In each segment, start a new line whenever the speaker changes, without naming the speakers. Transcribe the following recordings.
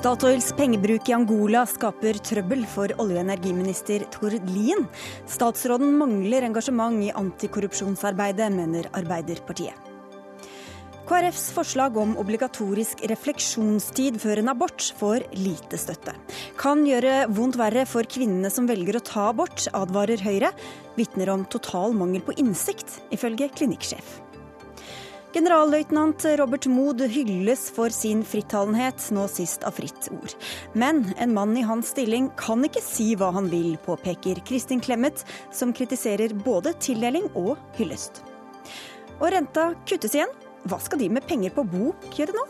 Statoils pengebruk i Angola skaper trøbbel for olje- og energiminister Tord Lien. Statsråden mangler engasjement i antikorrupsjonsarbeidet, mener Arbeiderpartiet. KrFs forslag om obligatorisk refleksjonstid før en abort får lite støtte. Kan gjøre vondt verre for kvinnene som velger å ta abort, advarer Høyre. Vitner om total mangel på innsikt, ifølge klinikksjef. Generalløytnant Robert Mood hylles for sin frittalenhet, nå sist av Fritt Ord. Men en mann i hans stilling kan ikke si hva han vil, påpeker Kristin Clemet, som kritiserer både tildeling og hyllest. Og renta kuttes igjen. Hva skal de med penger på bok gjøre nå?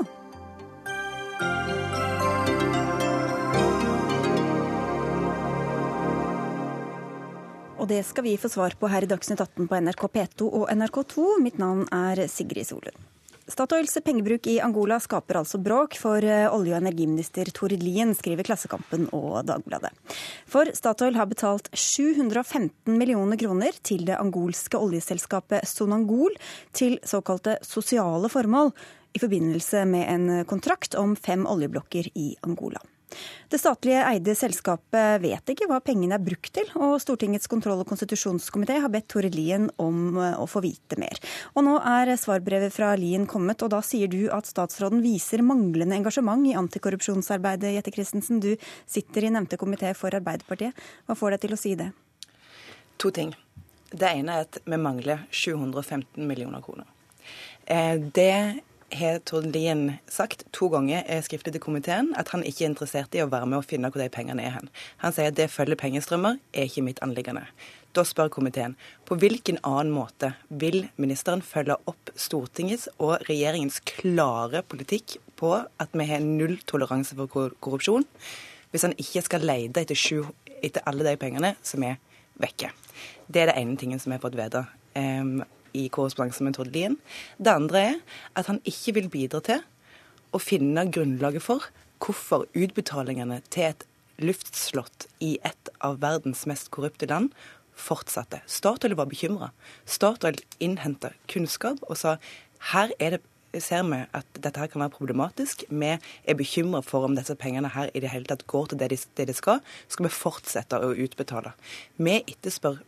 Og det skal vi få svar på her i Dagsnytt 18 på NRK P2 og NRK2. Mitt navn er Sigrid Solund. Statoils pengebruk i Angola skaper altså bråk for eh, olje- og energiminister Tord Lien, skriver Klassekampen og Dagbladet. For Statoil har betalt 715 millioner kroner til det angolske oljeselskapet Sonangol til såkalte sosiale formål i forbindelse med en kontrakt om fem oljeblokker i Angola. Det statlige eide selskapet vet ikke hva pengene er brukt til, og Stortingets kontroll- og konstitusjonskomité har bedt Tore Lien om eh, å få vite mer. Og nå er svarbrevet fra Lien kommet, og da sier du at statsråden viser manglende engasjement i antikorrupsjonsarbeidet. Jette Christensen, du sitter i nevnte komité for Arbeiderpartiet. Hva får deg til å si det?
To ting. Det ene er at vi mangler 715 millioner kroner. Eh, det har Tord Lien sagt to ganger skriftlig til komiteen at han ikke er interessert i å være med og finne hvor de pengene er hen. Han sier at det følger pengestrømmer, er ikke mitt anliggende. Da spør komiteen på hvilken annen måte vil ministeren følge opp Stortingets og regjeringens klare politikk på at vi har null toleranse for korrupsjon, hvis han ikke skal lete etter, etter alle de pengene som er vekke. Det er det ene tingen som vi har fått vite. Um, i korrespondanse med Tord Lien. Det andre er at han ikke vil bidra til å finne grunnlaget for hvorfor utbetalingene til et luftslott i et av verdens mest korrupte land fortsatte. Statoil var bekymra. Statoil innhenta kunnskap og sa her er det ser vi at dette her kan være problematisk. Vi er bekymra for om disse pengene her i det hele tatt går til det de, det de skal. Skal vi fortsette å utbetale? Vi etterspør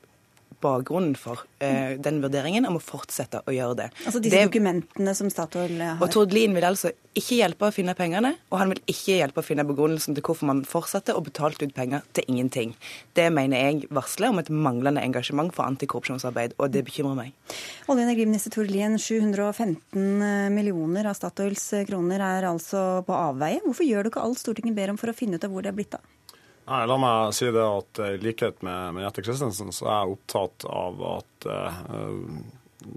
bakgrunnen for eh, den vurderingen om å fortsette å gjøre det.
Altså disse det, dokumentene som Statoil har?
Og Tord Lien vil altså ikke hjelpe å finne pengene, og han vil ikke hjelpe å finne begrunnelsen til hvorfor man fortsatte og betalte ut penger til ingenting. Det mener jeg varsler om et manglende engasjement for antikorrupsjonsarbeid, og det bekymrer meg.
Olje- og energiminister Tord Lien, 715 millioner av Statoils kroner er altså på avveie. Hvorfor gjør du ikke alt Stortinget ber om for å finne ut av hvor det er blitt av?
Nei, La meg si det at i likhet med, med Jette Christensen så er jeg opptatt av at eh,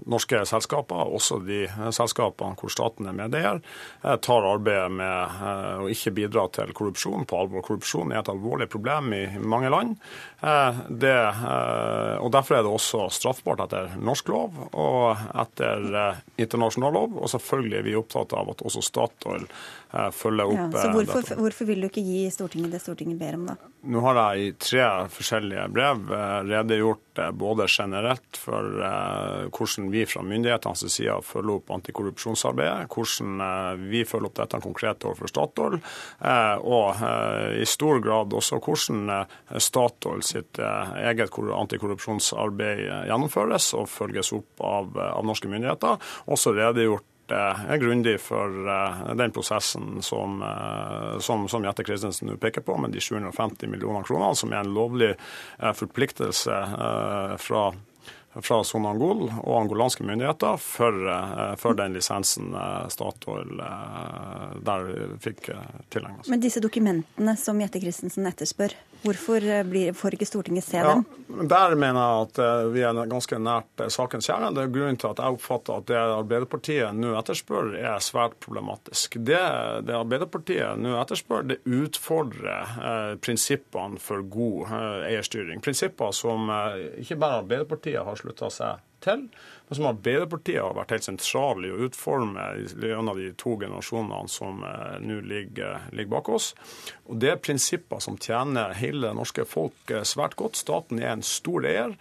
norske selskaper, også de selskapene hvor staten er medeier, eh, tar arbeidet med eh, å ikke bidra til korrupsjon på alvor. Korrupsjon er et alvorlig problem i mange land. Det, og Derfor er det også straffbart etter norsk lov og etter internasjonal lov. Og selvfølgelig er vi opptatt av at også Statoil følger opp
ja, så hvorfor, hvorfor vil du ikke gi Stortinget det Stortinget ber om, da?
Nå har jeg i tre forskjellige brev redegjort både generelt for hvordan vi fra myndighetenes side følger opp antikorrupsjonsarbeidet, hvordan eh, vi følger opp dette konkret overfor Statoil, eh, og eh, i stor grad også hvordan Statoil sitt eget antikorrupsjonsarbeid gjennomføres og følges opp av, av norske myndigheter. Også redegjort grundig for den prosessen som, som, som Jette Christensen nå peker på, med de 750 millioner kronene, som er en lovlig forpliktelse fra fra Sonangol og angolanske myndigheter for, eh, for den lisensen eh, Statoil eh, der fikk tilegnet
Men disse dokumentene som Jette Christensen etterspør, hvorfor blir, får ikke Stortinget se ja, dem?
Der mener jeg at vi er ganske nært sakens kjerne. Det er grunnen til at jeg oppfatter at det Arbeiderpartiet nå etterspør, er svært problematisk. Det, det Arbeiderpartiet nå etterspør, det utfordrer eh, prinsippene for god eh, eierstyring. Prinsipper som eh, ikke bare Arbeiderpartiet har slutta seg til, men som Arbeiderpartiet har vært helt sentral i å utforme gjennom de to generasjonene som eh, nå ligger, ligger, bak oss. Og Det er prinsipper som tjener hele det norske folk eh, svært godt. Staten er en stor eier.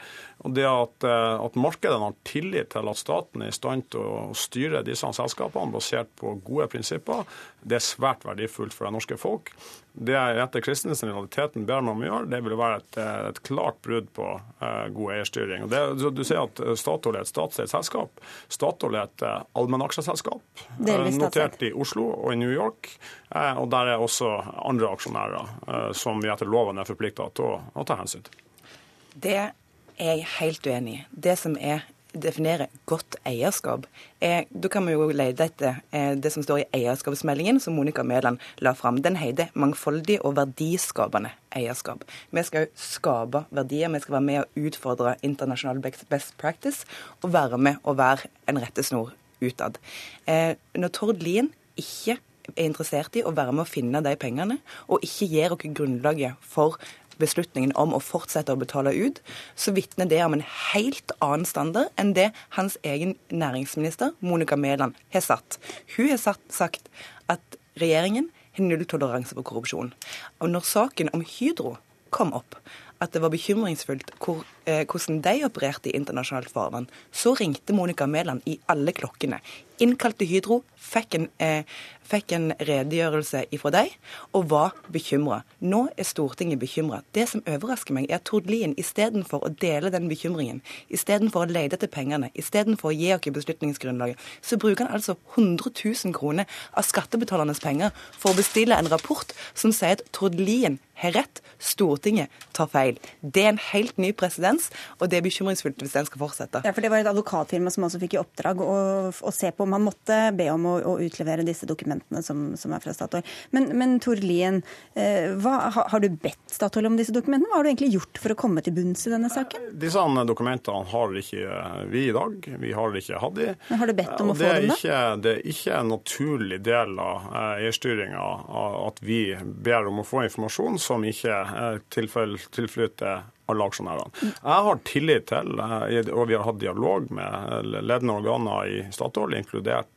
Og det at, eh, at markedene har tillit til at staten er i stand til å styre disse selskapene basert på gode prinsipper, det er svært verdifullt for det norske folk. Det Jette Christensen i realiteten ber meg om å gjøre, det vil være et, et klart brudd på eh, god eierstyring. Og det, du ser at Statoil er et statseid selskap. Statoil er et uh, allmennaksjeselskap notert i Oslo og i New York. Og der er også andre aksjonærer som vi etter loven er forplikta til å, å ta hensyn til.
Det er jeg helt uenig i. Det som er definerer godt eierskap. Eh, da kan vi jo lete etter eh, det som står i eierskapsmeldingen som Monica Mæland la fram. Den heter 'Mangfoldig og verdiskapende eierskap'. Vi skal jo skape verdier, vi skal være med å utfordre internasjonal best practice og være med å være en rettesnor utad. Eh, når Tord Lien ikke er interessert i å være med å finne de pengene, og ikke gir oss grunnlaget for beslutningen om å fortsette å betale ut, så vitner det om en helt annen standard enn det hans egen næringsminister, Monica Mæland, har satt. Hun har sagt at regjeringen har nulltoleranse for korrupsjon. Og når saken om Hydro kom opp, at det var bekymringsfullt hvor, hvordan de opererte i internasjonalt farvann, så ringte Monica Mæland i alle klokkene. Innkalte Hydro, fikk en, eh, fikk en redegjørelse ifra deg og var bekymra. Nå er Stortinget bekymra. Det som overrasker meg, er at Tord Lien istedenfor å dele den bekymringen, istedenfor å lete etter pengene, istedenfor å gi oss beslutningsgrunnlaget, så bruker han altså 100 000 kroner av skattebetalernes penger for å bestille en rapport som sier at Tord Lien har rett, Stortinget tar feil. Det er en helt ny presedens, og det er bekymringsfullt hvis den skal fortsette.
Ja, for Det var et advokatfirma som også fikk i oppdrag å, å se på om han måtte be om å, å utlevere disse dokumentene som, som er fra Statoil. Men, men Tor Lien, eh, hva, har du bedt Statoil om disse dokumentene? Hva har du egentlig gjort for å komme til bunns i denne saken?
Disse dokumentene har ikke vi i dag. Vi har ikke hatt de.
Men har du bedt om å få dem,
da? det er ikke en naturlig del av eh, eierstyringa at vi ber om å få informasjon som ikke tilflyter alle aksjonærene. Jeg har tillit til, eh, og vi har hatt dialog med ledende organer i Statoil, inkludert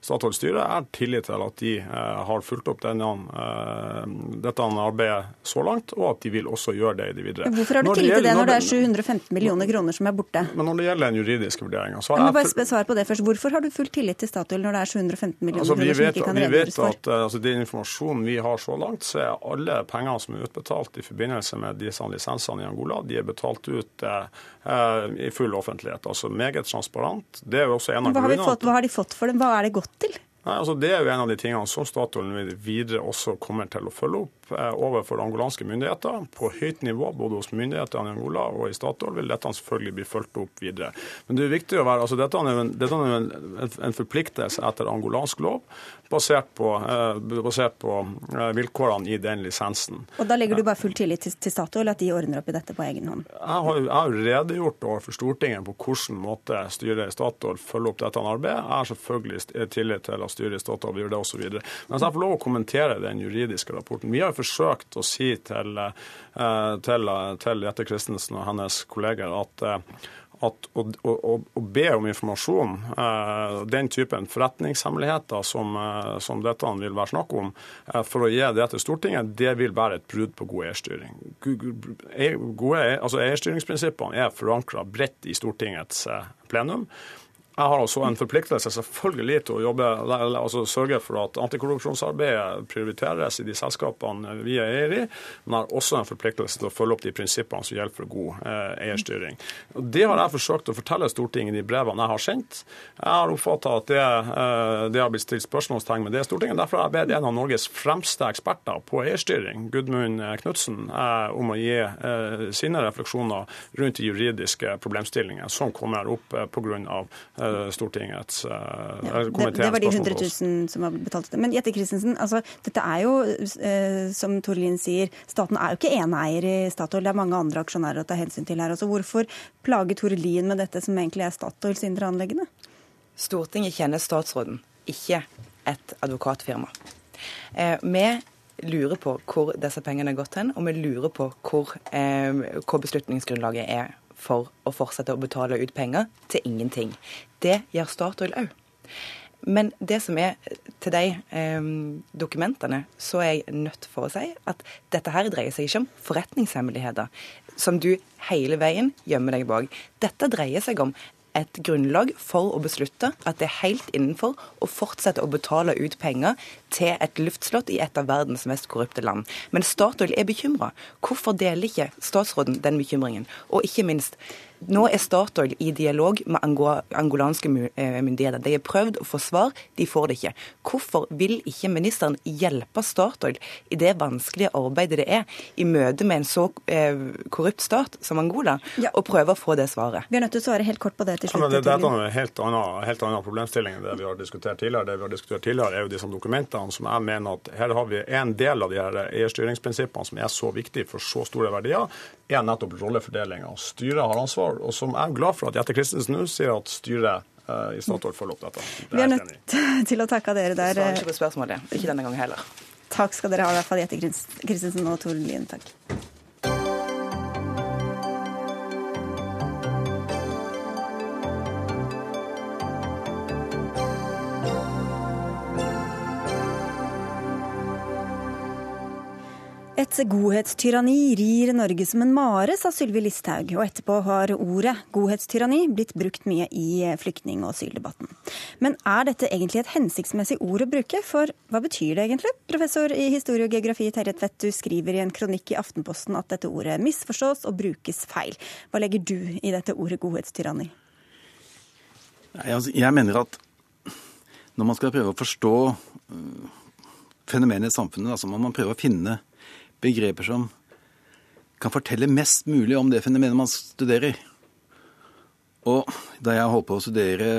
Statoils styre. Jeg har tillit til at de eh, har fulgt opp denne, eh, dette arbeidet så langt, og at de vil også gjøre det i det videre.
Hvorfor har du tillit til det når det er 715 millioner kroner som er borte?
Men Når det gjelder den juridiske vurderinga, så
har jeg bare svar på det først. Hvorfor har du full tillit til Statoil når det er 715 millioner altså, kroner som ikke kan redegjøres for?
At altså, Den informasjonen vi har så langt, så er alle pengene som er utbetalt i forbindelse med disse lisensene i Angola, de er betalt ut eh, i full offentlighet. Altså meget transparent. Det er jo også en av
grunnene. Hva har de fått for det? Hva er det gått til?
Nei, altså Det er jo en av de tingene som Statoil videre også kommer til å følge opp. Eh, overfor angolanske myndigheter på høyt nivå, både hos myndighetene i Angola og i Statoil, vil dette selvfølgelig bli fulgt opp videre. Men det er viktig å være, altså Dette er en, dette er en, en forpliktelse etter angolansk lov, basert på, eh, basert på eh, vilkårene i den lisensen.
Og Da legger du bare full tillit til, til Statoil, at de ordner opp i dette på egen hånd?
Jeg har, jeg har redegjort overfor Stortinget på hvilken måte styret i Statoil følger opp dette arbeidet. Jeg har selvfølgelig tillit til at styret i Statoil gjør det osv. Men jeg får lov å kommentere den juridiske rapporten. Vi har forsøkt å si til, eh, til, til Jette Christensen og hennes kolleger at eh, at å, å, å, be om informasjon, eh, den typen forretningshemmeligheter som, eh, som, dette vil være snakk om, eh, for å gi det til Stortinget, det vil være et brudd på god eierstyring. Gode, altså Eierstyringsprinsippene er forankra bredt i Stortingets plenum. Jeg har også en forpliktelse selvfølgelig til å jobbe, altså sørge for at antikorrupsjonsarbeidet prioriteres i de selskapene vi er eier i, men jeg har også en forpliktelse til å følge opp de prinsippene som gjelder for god eh, eierstyring. Det har jeg forsøkt å fortelle Stortinget i de brevene jeg har sendt. Jeg har oppfatta at det, eh, det, har blitt stilt spørsmålstegn med det Stortinget. Derfor har jeg bedt en av Norges fremste eksperter på eierstyring, Gudmund Knutsen, eh, om å gi sine refleksjoner rundt de juridiske problemstillingene som kommer opp eh, pga. Eh, Stortingets eh, ja,
det, det, var de 100 000 som var betalt det. Men Jette Christensen, altså, dette er jo, eh, som Tor Lien sier, staten er jo ikke eneeier i Statoil. Det er mange andre aksjonærer å ta hensyn til her. Altså, hvorfor plager Tor Lien med dette som egentlig er Statoils indre anleggende?
Stortinget kjenner statsråden, ikke et advokatfirma. Eh, vi lurer på hvor disse pengene har gått hen, og vi lurer på hvor, eh, hvor beslutningsgrunnlaget er for å fortsette å betale ut penger til ingenting. Det gjør Statoil òg. Men det som er til de eh, dokumentene, så er jeg nødt for å si at dette her dreier seg ikke om forretningshemmeligheter som du hele veien gjemmer deg bak. Dette dreier seg om et grunnlag for å beslutte at det er helt innenfor å fortsette å betale ut penger til et luftslott i et av verdens mest korrupte land. Men Statoil er bekymra. Hvorfor deler ikke statsråden den bekymringen? Og ikke minst, nå er Statoil i dialog med angolanske eh, myndigheter. De har prøvd å få svar, de får det ikke. Hvorfor vil ikke ministeren hjelpe Statoil i det vanskelige arbeidet det er i møte med en så eh, korrupt stat som Angola, ja. og prøve å få det svaret?
Vi er nødt til å svare helt kort på det til slutt.
Ja, det, det, er en helt annen, helt annen problemstilling enn det vi har diskutert tidligere. Det vi har diskutert tidligere, er jo disse dokumentene som jeg mener at her har vi en del av de her eierstyringsprinsippene som er så viktige for så store verdier, er nettopp rollefordelinga. Styret har ansvar, og som jeg er glad for at Jette Christensen nå sier at styret eh, i Statoil følger opp dette.
Vi er nødt til å takke dere der.
Svarer ikke på spørsmålet. Ikke denne gangen heller.
Takk skal dere ha, i hvert fall Jette Christensen og Tord Lien. Takk. Et godhetstyranni rir Norge som en mare, sa Sylvi Listhaug. Og etterpå har ordet godhetstyranni blitt brukt mye i flyktning- og asyldebatten. Men er dette egentlig et hensiktsmessig ord å bruke? For hva betyr det egentlig? Professor i historie og geografi Terje Tvedt, du skriver i en kronikk i Aftenposten at dette ordet misforstås og brukes feil. Hva legger du i dette ordet godhetstyranni?
Altså, jeg mener at når man skal prøve å forstå uh, fenomenet i samfunnet, så må man prøve å finne begreper som kan fortelle mest mulig om det fenomenet man studerer. Og da jeg holdt på å studere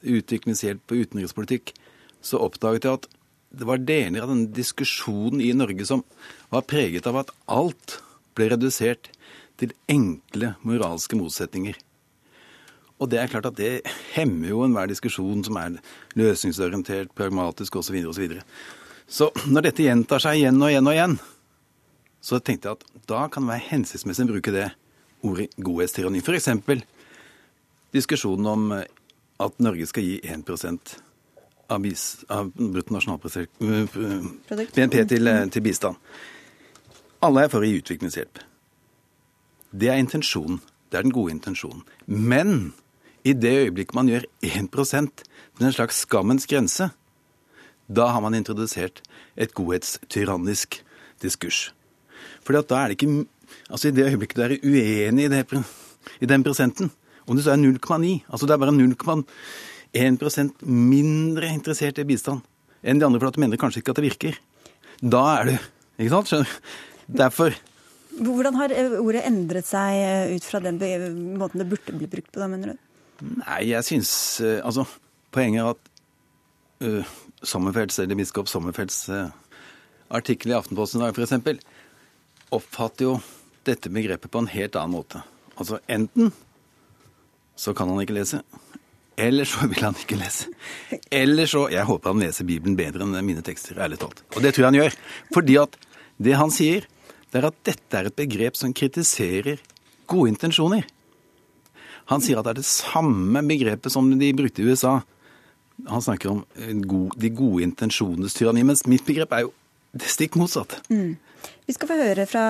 utviklingshjelp og utenrikspolitikk, så oppdaget jeg at det var deler av denne diskusjonen i Norge som var preget av at alt ble redusert til enkle moralske motsetninger. Og det er klart at det hemmer jo enhver diskusjon som er løsningsorientert, pragmatisk osv. og Så, videre. så når dette gjentar seg igjen og igjen og igjen, så tenkte jeg at da kan det være hensiktsmessig å bruke det ordet godhetstyranni. F.eks. diskusjonen om eh, at Norge skal gi 1 av, bis, av BNP til, eh, til, bistand. Alle er for å gi utviklingshjelp. Det er intensjonen. Det er den gode intensjonen. Men i det øyeblikket man gjør 1 til en slags skammens grense, da har man introdusert et godhetstyrannisk diskurs. For da er det ikke Altså i det øyeblikket du er uenig i, det, i den prosenten, om det så er 0,9 Altså det er bare 0,1% mindre interessert i bistand enn de andre, for at du mener kanskje ikke at det virker. Da er du Ikke sant? Skjønner Derfor
Hvordan har eh, ordet endret seg eh, ut fra den måten det burde bli brukt på, da, mener du?
Nei, jeg syns eh, Altså, poenget er at uh, Sommerfelds, eller biskop Sommerfelds uh, artikkel i Aftenposten i dag, f.eks., oppfatter jo dette begrepet på en helt annen måte. Altså enten så kan han ikke lese, eller så vil han ikke lese. Eller så Jeg håper han leser Bibelen bedre enn mine tekster, ærlig talt. Og det tror jeg han gjør. Fordi at det han sier, det er at dette er et begrep som kritiserer gode intensjoner. Han sier at det er det samme begrepet som de brukte i USA. Han snakker om de gode intensjonenes tyranni, mens mitt begrep er jo det stikk motsatt. Mm.
Vi skal få høre fra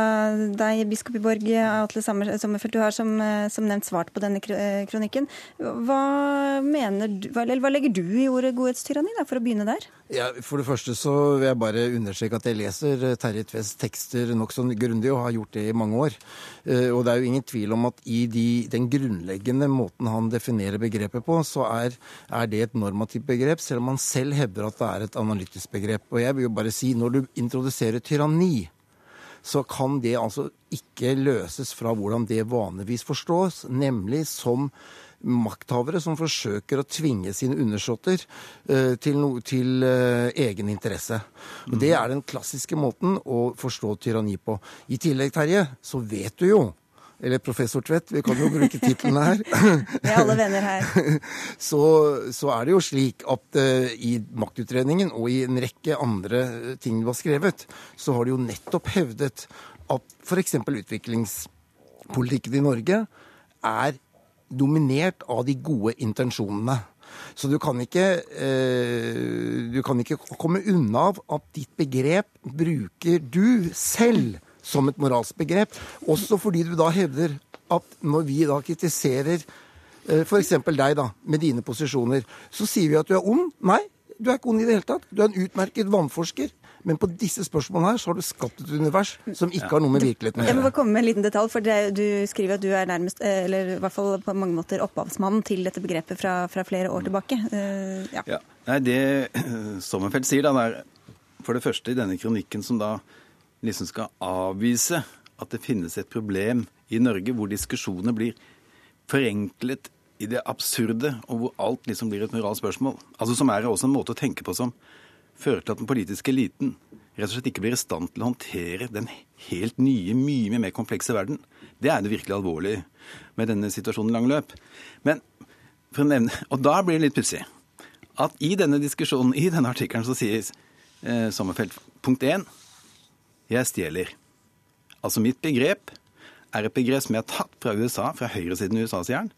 deg, biskop i Borg, Atle Sommerfelt. Du har som, som, nevnt svart på denne kronikken. Hva, mener hva, hva legger du i ordet godhetstyranni, for å begynne der?
Ja, for det første så vil jeg bare understreke at jeg leser Terje Tves tekster nokså grundig, og har gjort det i mange år. Eh, og det er jo ingen tvil om at i de, den grunnleggende måten han definerer begrepet på, så er, er det et normativt begrep, selv om han selv hevder at det er et analytisk begrep. Og jeg vil jo bare si, når du introduserer tyranni, så kan det altså ikke løses fra hvordan det vanligvis forstås, nemlig som makthavere som forsøker å tvinge sine undersåtter uh, til, no, til uh, egen interesse. Og Det er den klassiske måten å forstå tyranni på. I tillegg, Terje, så vet du jo eller professor Tvedt, vi kan jo bruke titlene her.
Vi er alle venner her.
Så, så, er det jo slik at uh, i maktutredningen og i en rekke andre ting du har skrevet, så har du jo nettopp hevdet at f.eks. utviklingspolitikken i Norge er dominert av de gode intensjonene. Så du kan ikke, uh, du kan ikke komme unna av at ditt begrep bruker du selv som et moralsk begrep. Også fordi du da hevder at når vi da kritiserer eh, f.eks. deg, da, med dine posisjoner, så sier vi at du er ond. Nei, du er ikke ond i det hele tatt. Du er en utmerket vannforsker. Men på disse spørsmålene her så har du skapt et univers som ikke har noe med virkeligheten å
Jeg må bare komme med en liten detalj, for det, du skriver at du er nærmest, eh, eller i hvert fall på mange måter opphavsmannen til dette begrepet fra, fra flere år tilbake. Eh, ja.
Ja. Nei, det Sommerfeld sier, da, det er for det første i denne kronikken som da liksom skal avvise at det finnes et problem i Norge hvor diskusjoner blir forenklet i det absurde, og hvor alt liksom blir et moralsk spørsmål. Altså Som er også en måte å tenke på som fører til at den politiske eliten rett og slett ikke blir i stand til å håndtere den helt nye, mye mer komplekse verden. Det er det virkelig alvorlige med denne situasjonen i lang løp. Men for å nevne, Og da blir det litt pussig at i denne diskusjonen, i denne artikkelen, så sies eh, Sommerfelt punkt én jeg stjeler. Altså mitt begrep er et begrep som jeg har tatt fra USA, fra høyresiden i USAs jern,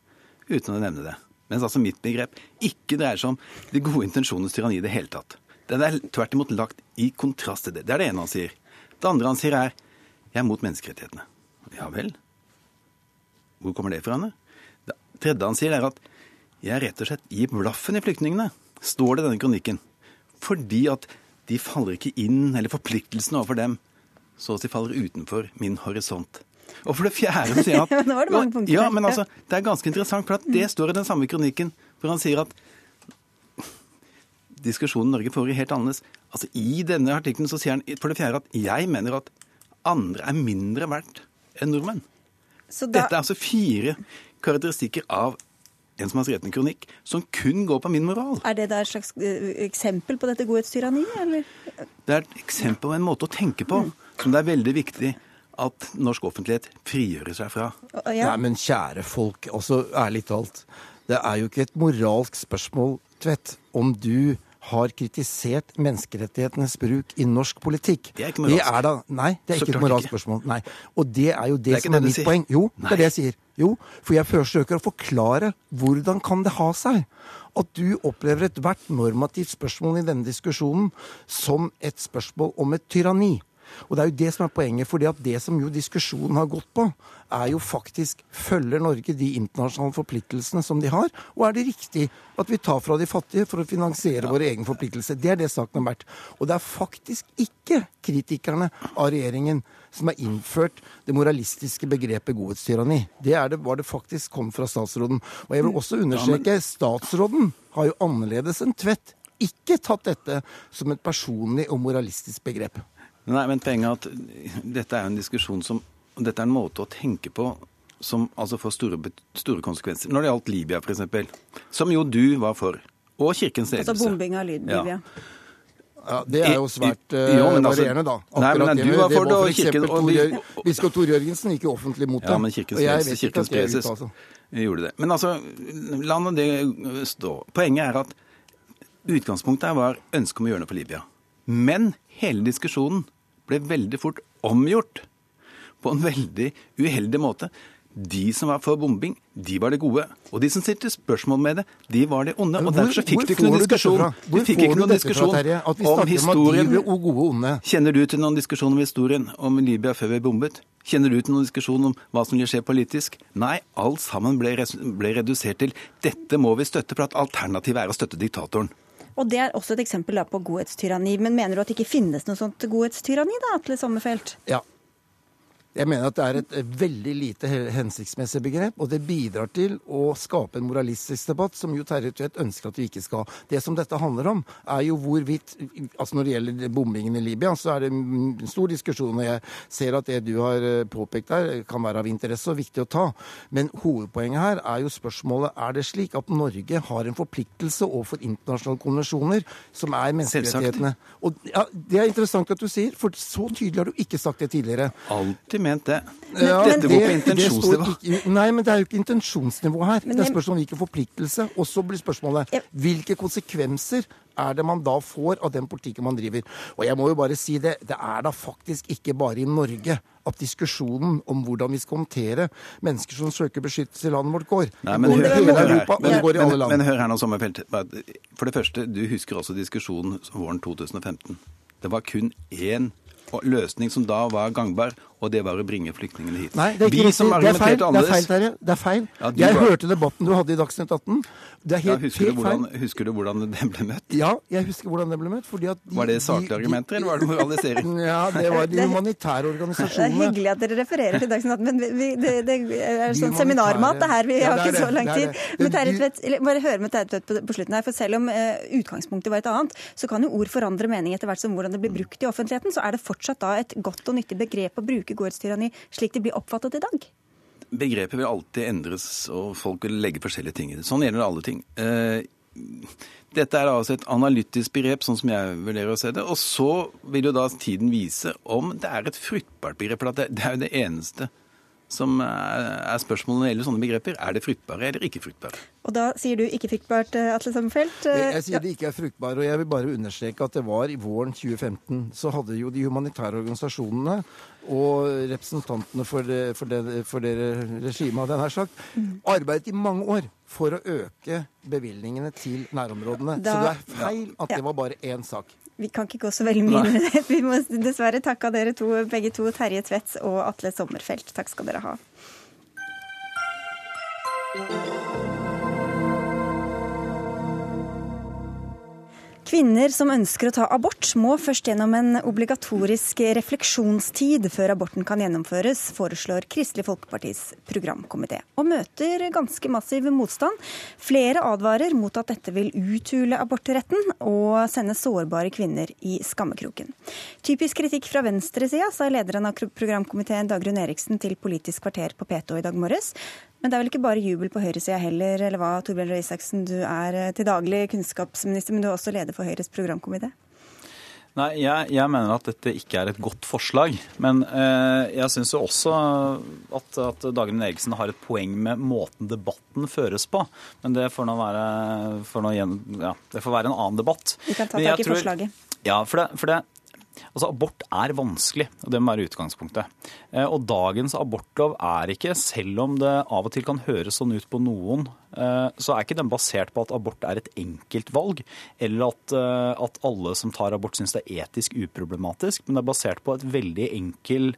uten å nevne det. Mens altså mitt begrep ikke dreier seg om de gode intensjonenes tyranni i det hele tatt. Det er tvert imot lagt i kontrast til det. Det er det ene han sier. Det andre han sier er jeg er mot menneskerettighetene. Ja vel? Hvor kommer det fra? henne? Det tredje han sier er at jeg rett og slett gir blaffen i flyktningene, står det i denne kronikken. Fordi at de faller ikke inn, eller forpliktelsene overfor dem, så å si faller utenfor min horisont. Og for det fjerde sier han at
det punkter
Ja, men altså, det er ganske interessant, for at det står i den samme kronikken, hvor han sier at diskusjonen Norge Norge foregår helt annerledes. Altså, I denne artikkelen så sier han for det fjerde at jeg mener at andre er mindre verdt enn nordmenn.
Så da,
Dette er altså fire karakteristikker av en som har skrevet en kronikk, som kun går på min moral.
Er det da et slags eh, eksempel på dette godhetstyranniet, eller?
Det er et eksempel på en måte å tenke på som det er veldig viktig at norsk offentlighet frigjører seg fra.
Ja.
Nei, men kjære folk, altså ærlig talt. Det er jo ikke et moralsk spørsmål, Tvedt, om du har kritisert menneskerettighetenes bruk i norsk politikk.
Det er ikke moralsk.
Det er da, nei, det er ikke et moralsk
ikke.
spørsmål. Nei. Og det er jo det,
Det er
som er mitt
sier.
poeng. Jo, det er det jeg sier. Jo, for jeg forsøker å forklare hvordan kan det ha seg at du opplever ethvert normativt spørsmål i denne diskusjonen som et spørsmål om et tyranni. Og det er jo det som er poenget, For det som jo diskusjonen har gått på, er jo faktisk følger Norge de internasjonale forpliktelsene som de har, og er det riktig at vi tar fra de fattige for å finansiere våre egne forpliktelser? Det er det saken har vært. Og det er faktisk ikke kritikerne av regjeringen som har innført det moralistiske begrepet godhetstyranni. Det er det, var det faktisk kom fra statsråden. Og jeg vil også understreke, statsråden har jo annerledes enn Tvedt ikke tatt dette som et personlig og moralistisk begrep.
Nei, men poenget er at dette er en diskusjon som Dette er en måte å tenke på som altså får store, store konsekvenser. Når det gjaldt Libya, f.eks., som jo du var for, og Kirkens ledelse.
Altså bombing av Libya.
Ja.
Ja, Det er jo svært eh,
Jo, altså-
varierende, da.
Nei, men
Akkurat
du
med-
var for det, og
Tor Biskop Tor Jørgensen gikk jo offentlig mot det.
Ja, men Kirkens
og jeg
ledelse,
vet ikke
Kirkens preses,
uttalelse.
gjorde det. Men altså, la nå det stå. Poenget er at utgangspunktet her var ønsket om å gjøre noe for Libya. Men hele diskusjonen ble veldig fort omgjort på en veldig uheldig måte. De som var for bombing, de var det gode. Og de som stilte spørsmål med det, de var det onde.
Hvor,
Og derfor fikk du ikke noen diskusjon. Du fikk ikke noen diskusjon
fra,
om historien.
om.
Kjenner du til noen diskusjon om historien om Libya før vi bombet? Kjenner du til noen diskusjon om hva som vil skje politisk? Nei, alt sammen ble, ble redusert til dette må vi støtte, for at alternativet er å støtte diktatoren.
Og det er også et eksempel på godhetstyranni. Men mener du at det ikke finnes noe sånt godhetstyranni, da, Atle Sommerfelt?
Ja. Jeg mener at det er et veldig lite hensiktsmessig begrep, og det bidrar til å skape en moralistisk debatt som jo Terje Tvedt ønsker at vi ikke skal. Det som dette handler om, er jo hvorvidt altså Når det gjelder bombingen i Libya, så er det en stor diskusjon, og jeg ser at det du har eh, påpekt der, kan være av interesse og viktig å ta. Men hovedpoenget her er jo spørsmålet er det slik at Norge har en forpliktelse overfor internasjonale konvensjoner som er menneskerettighetene. Og ja, Det er interessant at du sier, for så tydelig har du ikke sagt det tidligere.
Alltid ment det.
Ja,
Dette går på intensjonsnivå.
ikke- Nei, men det er jo ikke intensjonsnivå her.
Men
det er spørsmål om hvilken forpliktelse. Og så blir spørsmålet hvilke konsekvenser er det man da får av den politikken man driver. Og jeg må jo bare si det, det er da faktisk ikke bare i Norge at diskusjonen om hvordan vi skal håndtere mennesker som søker beskyttelse i landet vårt, går.
Nei, men
går
hør, men.
Europa,
Men,
går i alle
men, men hør her nå, Sommerfelt. For det første, du husker også diskusjonen våren 2015. Det var kun én løsning som da var gangbar, og det var å bringe flyktningene hit.
Nei, det er ikke
Vi
riktig. Det er feil, det er feil, Terje. Det er feil.
Ja,
jeg
var-
hørte debatten du hadde i Dagsnytt 18. Det er
ja,
helt,
du hvordan,
feil.
husker du hvordan den ble møtt?
Ja, jeg husker hvordan det ble møtt. fordi at de-
Var det
de-
saklige
de-
argumenter, eller var det moralisering?
Ja, det var de humanitære organisasjonene.
Det er hyggelig at dere refererer til Dagsnytt 18, men vi, vi, det, det er sånn
de
seminarmat det her. Vi
Ja,
har ikke så lang tid. Men Terje Tvedt, bare høre med Terje Tvedt på, på slutten her, for selv om uh, utgangspunktet var et annet, så kan jo ord forandre mening etter hvert som hvordan det blir brukt i offentligheten. Så er det fortsatt da et godt og nyttig begrep å bruke gårdstyranni slik det blir oppfattet i dag.
Begrepet vil alltid endres, og folk vil legge forskjellige ting i det. Sånn gjelder det alle ting. Eh, Dette er altså et analytisk begrep, sånn som jeg vurderer å se det. Og så vil jo da tiden vise om det er et fruktbart begrep. For det er jo det eneste som er, spørsmålet når det gjelder sånne begreper. Er det fruktbare eller ikke fruktbare?
Og da sier du ikke fruktbart, eh, Atle Sommerfelt.
Jeg,
Eh,
jeg sier det ikke er fruktbare, og jeg vil bare understreke at det var i våren 2015 så hadde jo de humanitære organisasjonene og representantene for det, for det, for det regimet, hadde jeg nær sagt, arbeidet i mange år for å øke bevilgningene til nærområdene.
Da-
så det er feil at
Ja.
det var bare én sak.
Vi kan ikke gå så veldig mye inn i det. Vi må dessverre takke av dere to, begge to, Terje Tvedt og Atle Sommerfelt. Takk skal dere ha. Kvinner som ønsker å ta abort, må først gjennom en obligatorisk refleksjonstid før aborten kan gjennomføres, foreslår Kristelig Folkepartis programkomité. Og møter ganske massiv motstand. Flere advarer mot at dette vil uthule abortretten og sende sårbare kvinner i skammekroken. Typisk kritikk fra venstresida, sa lederen av programkomiteen Dagrun Eriksen til Politisk kvarter på P2 i dag morges. Men det er vel ikke bare jubel på høyresida heller, eller hva, Torbjørn Røe Isaksen. Du er eh, til daglig kunnskapsminister, men du er også leder for Høyres programkomité.
Nei, jeg, jeg mener at dette ikke er et godt forslag. Men eh, jeg syns jo også at, at Dagrun Eriksen har et poeng med måten debatten føres på. Men det får nå være, får nå ja, det får være en annen debatt.
Vi kan ta tak i
tror-
forslaget.
Ja, for det, for det Altså, Abort er vanskelig, og det må være utgangspunktet. Eh, Og dagens abortlov er ikke, selv om det av og til kan høres sånn ut på noen, eh, så er ikke den basert på at abort er et enkelt valg, eller at, eh, at alle som tar abort syns det er etisk uproblematisk, men det er basert på et veldig enkel,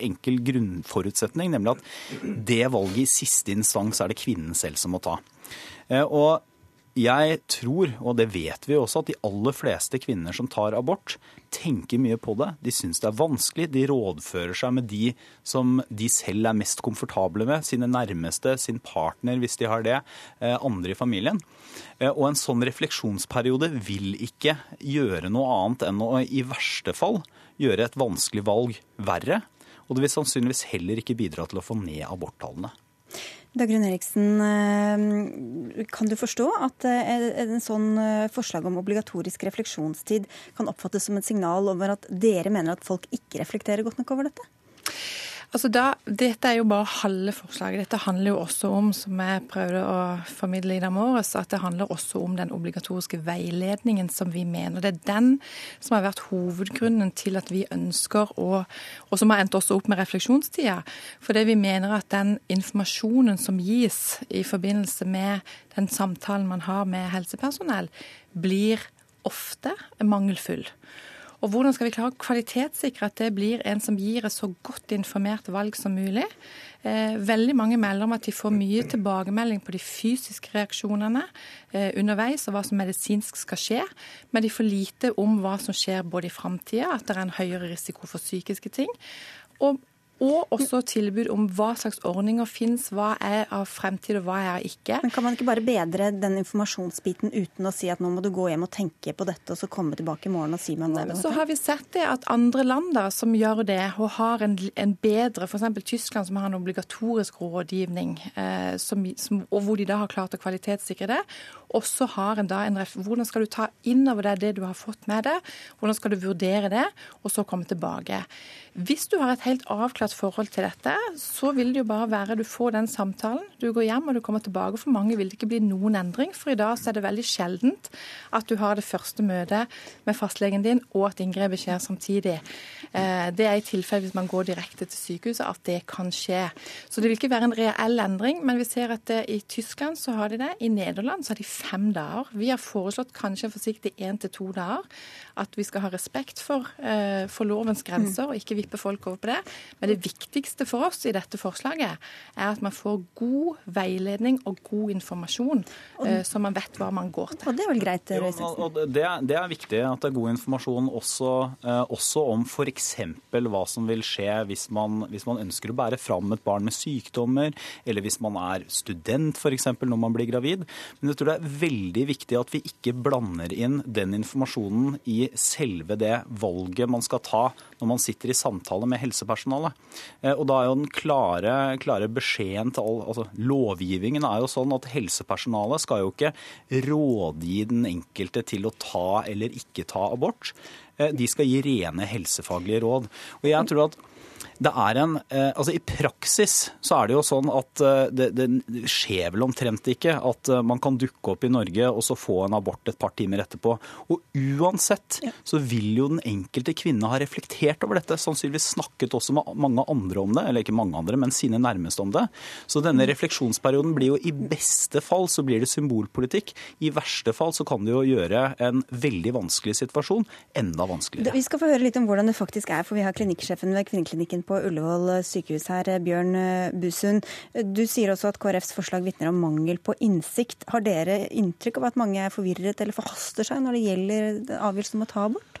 enkel grunnforutsetning, nemlig at det valget i siste instans er det kvinnen selv som må ta. Og jeg tror, og det vet vi også, at de aller fleste kvinner som tar abort, tenker mye på det. De syns det er vanskelig. De rådfører seg med de som de selv er mest komfortable med. Sine nærmeste, sin partner hvis de har det, eh, andre i familien. Eh, Og en sånn refleksjonsperiode vil ikke gjøre noe annet enn å i verste fall gjøre et vanskelig valg verre. Og det vil sannsynligvis heller ikke bidra til å få ned aborttallene.
Dagrun Eriksen, eh, kan du forstå at eh, en sånn eh, forslag om obligatorisk refleksjonstid kan oppfattes som et signal over at dere mener at folk ikke reflekterer godt nok over dette?
Altså da, dette er jo bare halve forslaget. Dette handler jo også om, som jeg prøvde å formidle i dag morges, at det handler også om den obligatoriske veiledningen som vi mener. Det er den som har vært hovedgrunnen til at vi ønsker å Og som har endt også opp med refleksjonstida. Fordi vi mener at den informasjonen som gis i forbindelse med den samtalen man har med helsepersonell, blir ofte mangelfull. Og hvordan skal vi klare å kvalitetssikre at det blir en som gir et så godt informert valg som mulig? Eh, veldig mange melder om at de får mye tilbakemelding på de fysiske reaksjonene eh, underveis, og hva som medisinsk skal skje, men de får lite om hva som skjer både i framtida, at det er en høyere risiko for psykiske ting. Og og også tilbud om hva slags ordninger finnes, hva er av fremtid og hva er ikke.
Men Kan man ikke bare bedre den informasjonsbiten uten å si at nå må du gå hjem og tenke på dette, og så komme tilbake i morgen og si meg du
så har vi sett det at andre land da, som gjør det, og har en, en bedre, f.eks. Tyskland som har en obligatorisk rådgivning, eh, som, som, og hvor de da har klart å kvalitetssikre det, også har en da en ref, Hvordan skal du ta inn over deg det du har fått med deg? Hvordan skal du vurdere det, og så komme tilbake? Hvis du har et helt avklart avklart forhold til dette, så vil det jo bare være du får den samtalen, du går hjem og du kommer tilbake. For mange vil det ikke bli noen endring, for i dag så er det veldig sjeldent at du har det første møtet med fastlegen din og at inngrepet skjer samtidig. Eh, det er i tilfelle hvis man går direkte til sykehuset at det kan skje. Så det vil ikke være en reell endring, men vi ser at i Tyskland så har de det, i Nederland så har de fem dager. Vi har foreslått kanskje forsiktig én til to dager. At vi skal ha respekt for, for lovens grenser og ikke vippe folk over på det. Men det viktigste for oss i dette forslaget er at man får god veiledning og god informasjon, eh, så man vet hva man går til.
Og det er vel greit,
Jo,
Røe
det, det er viktig at det er god informasjon også, eh, også om f.eks. hva som vil skje hvis man, hvis man ønsker å bære fram et barn med sykdommer, eller hvis man er student f.eks. når man blir gravid. Men jeg tror det er veldig viktig at vi ikke blander inn den informasjonen i selve det valget man skal ta når man sitter i samtale med helsepersonalet. Eh, Og da er jo den klare, klare beskjeden til all, altså Lovgivningen er jo sånn at helsepersonalet skal jo ikke rådgi den enkelte til å ta eller ikke ta abort. Eh, De skal gi rene helsefaglige råd. Og jeg tror at det er en, eh, altså I praksis så er det jo sånn at eh, det, det skjer vel omtrent ikke at eh, man kan dukke opp i Norge og så få en abort et par timer etterpå. Og uansett så vil jo den enkelte kvinne ha reflektert over dette. Sannsynligvis snakket også med mange andre om det, eller ikke mange andre, men sine nærmeste om det. Så denne refleksjonsperioden blir jo i beste fall så blir det symbolpolitikk. I verste fall så kan det jo gjøre en veldig vanskelig situasjon enda vanskeligere.
Vi skal få høre litt om hvordan det faktisk er, for vi har klinikksjefen ved kvinneklinikken på Ullevål sykehus her, Bjørn Busund. Du sier også at KrFs forslag vitner om mangel på innsikt. Har dere inntrykk av at mange er forvirret eller forhaster seg når det gjelder avgjørelsen om å ta abort?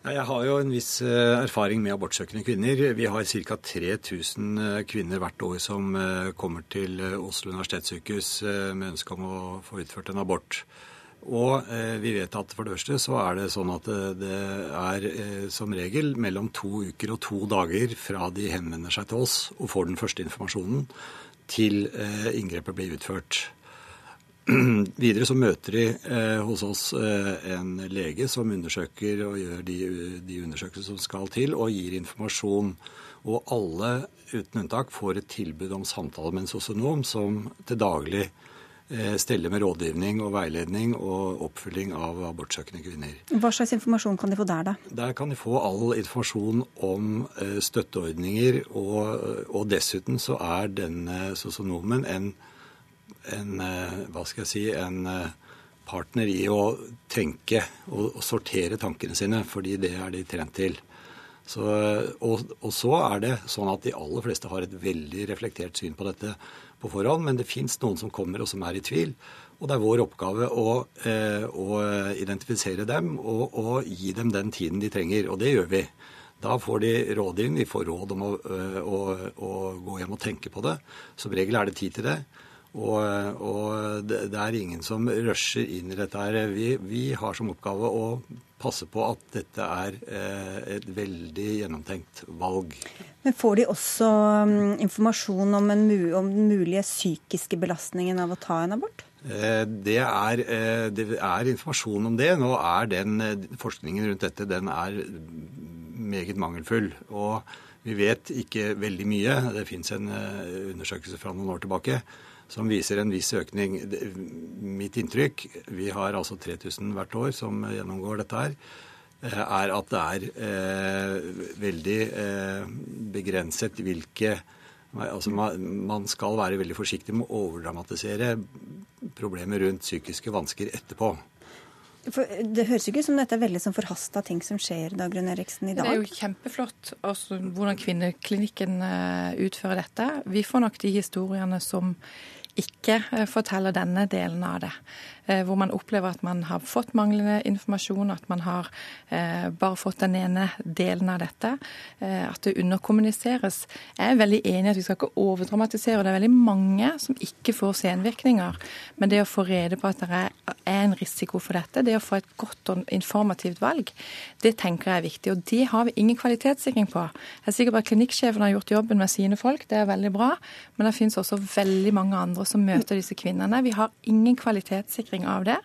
Jeg har jo en viss eh, erfaring med abortsøkende kvinner. Vi har ca. 3000 eh, kvinner hvert år som eh, kommer til Oslo universitetssykehus eh, med ønske om å få utført en abort. Og eh, vi vet at for det første så er det sånn at det, det er eh, som regel mellom to uker og to dager fra de henvender seg til oss og får den første informasjonen, til eh, inngrepet blir utført. Videre så møter de eh, hos oss eh, en lege som undersøker og gjør de, de undersøkelser som skal til, og gir informasjon. Og alle uten unntak får et tilbud om samtale med en sosionom som til daglig eh, steller med rådgivning og veiledning og oppfølging av abortsøkende kvinner.
Hva slags informasjon kan de få der, da?
Der kan de få all informasjon om eh, støtteordninger, og, og dessuten så er denne sosionomen en, en eh, hva skal jeg si, en eh, partner i å tenke og, og sortere tankene sine, fordi det er de trent til. Så, og, og så er det sånn at de aller fleste har et veldig reflektert syn på dette på forhånd, men det fins noen som kommer og som er i tvil. Og det er vår oppgave å, eh, å identifisere dem og, og gi dem den tiden de trenger. Og det gjør vi. Da får de råd inn. Vi får råd om å, øh, å, å gå hjem og tenke på det. Som regel er det tid til det. Og, og det, det er ingen som rusher inn i dette her. Vi, vi har som oppgave å passe på at dette er eh, et veldig gjennomtenkt valg.
Men får de også mm, informasjon om, en, om den mulige psykiske belastningen av å ta en abort?
Eh, Det er, eh, det er informasjon om det. Nå er den forskningen rundt dette den er meget mangelfull. Og vi vet ikke veldig mye. Det fins en undersøkelse fra noen år tilbake som viser en viss økning. Mitt inntrykk, vi har altså 3000 hvert år som gjennomgår dette her, eh, er at det er eh, veldig eh, begrenset hvilke Altså man, man skal være veldig forsiktig med å overdramatisere problemer rundt psykiske vansker etterpå.
For det høres jo ikke ut som dette er veldig sånn forhasta ting som skjer, da, Dagrun Eriksen, i dag?
Det er jo kjempeflott altså, hvordan Kvinneklinikken utfører dette. Vi får nok de historiene som ikke eh, forteller denne delen av det. Eh, Hvor man opplever at man har fått manglende informasjon, at man har eh, bare fått den ene delen av dette. eh, At det underkommuniseres. Jeg er veldig enig i at vi skal ikke overdramatisere. og Det er veldig mange som ikke får senvirkninger. Men det å få rede på at det er en risiko for dette, det å få et godt og informativt valg, det tenker jeg er viktig. Og det har vi ingen kvalitetssikring på. Jeg er sikker på at klinikksjefen har gjort jobben med sine folk, det er veldig bra. Men det finnes også veldig mange andre som møter disse kvinnene. Vi har ingen kvalitetssikring av det.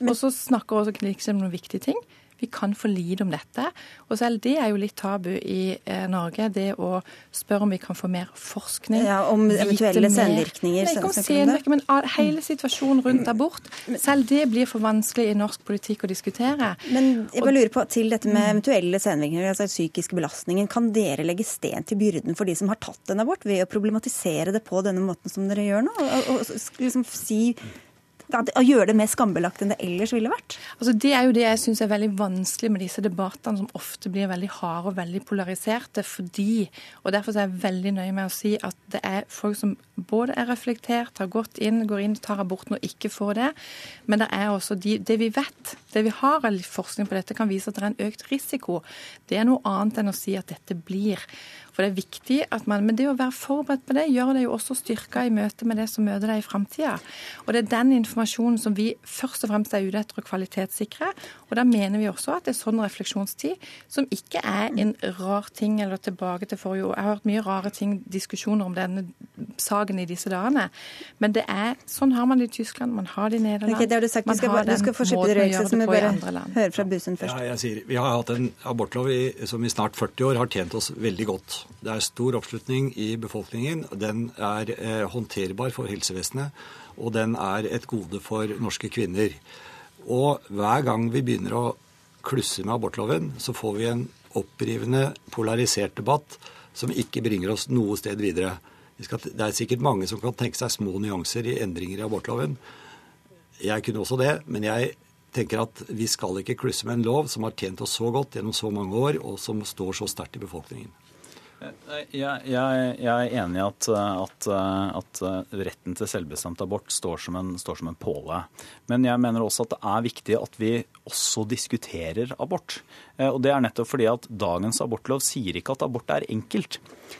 Og så snakker også klinikksjefen om noen viktige ting. Vi kan for lite om dette. Og selv det er jo litt tabu i eh, Norge, det å spørre om vi kan få mer forskning.
Ja, Om eventuelle senvirkninger.
Nei, ikke om senvirkninger, men all, hele situasjonen rundt abort. Selv det blir for vanskelig i norsk politikk å diskutere.
Men jeg bare lurer på, til dette med eventuelle senvirkninger, altså psykiske belastningen, kan dere legge sten til byrden for de som har tatt en abort, ved å problematisere det på denne måten som dere gjør nå? Og, og, og liksom si å gjøre det mer skambelagt enn det ellers ville vært?
Altså, det er jo det jeg syns er veldig vanskelig med disse debattene, som ofte blir veldig harde og veldig polariserte. fordi, og Derfor er jeg veldig nøye med å si at det er folk som både er reflektert, har gått inn, går inn, tar aborten og ikke får det. Men det er også de, det vi vet, det vi har forskning på dette, kan vise at det er en økt risiko. Det er noe annet enn å si at dette blir. For det er viktig at man, Men det å være forberedt på det gjør det jo også styrka i møte med det som møter deg i framtida. Og det er den informasjonen som vi først og fremst er ute etter å kvalitetssikre. Og da mener vi også at det er sånn refleksjonstid, som ikke er en rar ting eller tilbake til forrige år. Jeg har hørt mye rare ting, diskusjoner om denne saken i disse dagene. Men det er, sånn har man det i Tyskland, man har det i Nederland.
Okay, det har du sagt. Du skal, du skal få slippe det røykset, som vi bare hører fra bussen først.
Ja, jeg sier, vi har hatt en abortlov i, som i snart 40 år har tjent oss veldig godt. Det er stor oppslutning i befolkningen. Den er eh, håndterbar for helsevesenet, og den er et gode for norske kvinner. Og hver gang vi begynner å klusse med abortloven, så får vi en opprivende, polarisert debatt som ikke bringer oss noe sted videre. Det er sikkert mange som kan tenke seg små nyanser i endringer i abortloven. Jeg kunne også det, men jeg tenker at vi skal ikke klusse med en lov som har tjent oss så godt gjennom så mange år, og som står så sterkt i befolkningen.
Jeg, jeg, jeg, er enig i at, at, at, retten til selvbestemt abort står som, en, står som en påle. Men jeg mener også at det er viktig at vi også diskuterer abort. Eh, og det er nettopp fordi at dagens abortlov sier ikke at abort er enkelt.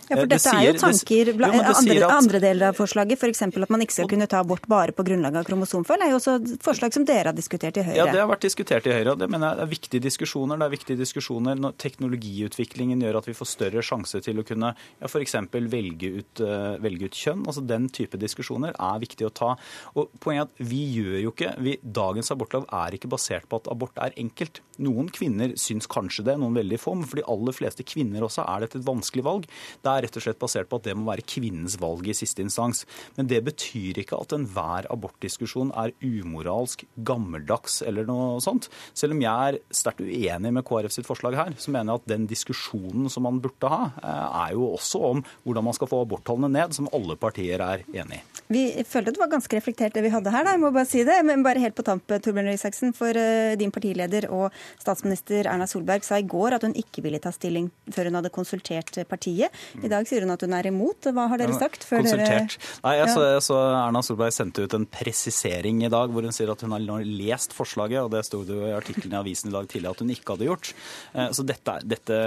Ja, for Dette dette sier, er jo tanker det, jo, andre, at, andre, deler av forslaget. F.eks. At man ikke skal kunne ta abort bare på grunnlag av kromosomfeil. er jo også et forslag som dere har diskutert i Høyre.
Ja, det har vært diskutert i Høyre. og Det mener jeg er viktige diskusjoner. Det er viktige diskusjoner når teknologiutviklingen gjør at vi får større sjanse til å kunne ja, f.eks. Velge, ut, uh, velge ut kjønn. Altså Den type diskusjoner er viktig å ta. Og Poenget er at vi gjør jo ikke vi, Dagens abortlov er ikke basert på at abort er enkelt. Noen kvinner syns kanskje det, noen veldig få. Men for de aller fleste kvinner også er dette et vanskelig valg. Det er rett og slett basert på at det må være kvinnens valg i siste instans. Men det betyr ikke at enhver abortdiskusjon er umoralsk, gammeldags eller noe sånt. Selv om jeg er sterkt uenig med KrF sitt forslag her, så mener jeg at den diskusjonen som man burde ha, eh, er jo også om hvordan man skal få aborttallene ned, som alle partier er enig i.
Vi følte det var ganske reflektert det vi hadde her, da. jeg må bare si det. Men bare helt på tamp, Torbjørn Røe Isaksen, for uh, din partileder og statsminister Erna Solberg sa i går at hun ikke ville ta stilling før hun hadde konsultert partiet. I dag sier hun at hun er imot. Hva har dere sagt?
før Konsultert. Dere... Nei, jeg så, jeg så, Erna Solberg sendte ut en presisering i dag hvor hun sier at hun har lest forslaget, og det sto det jo i artikkelen i avisen i dag tidlig at hun ikke hadde gjort. Eh, så dette, dette,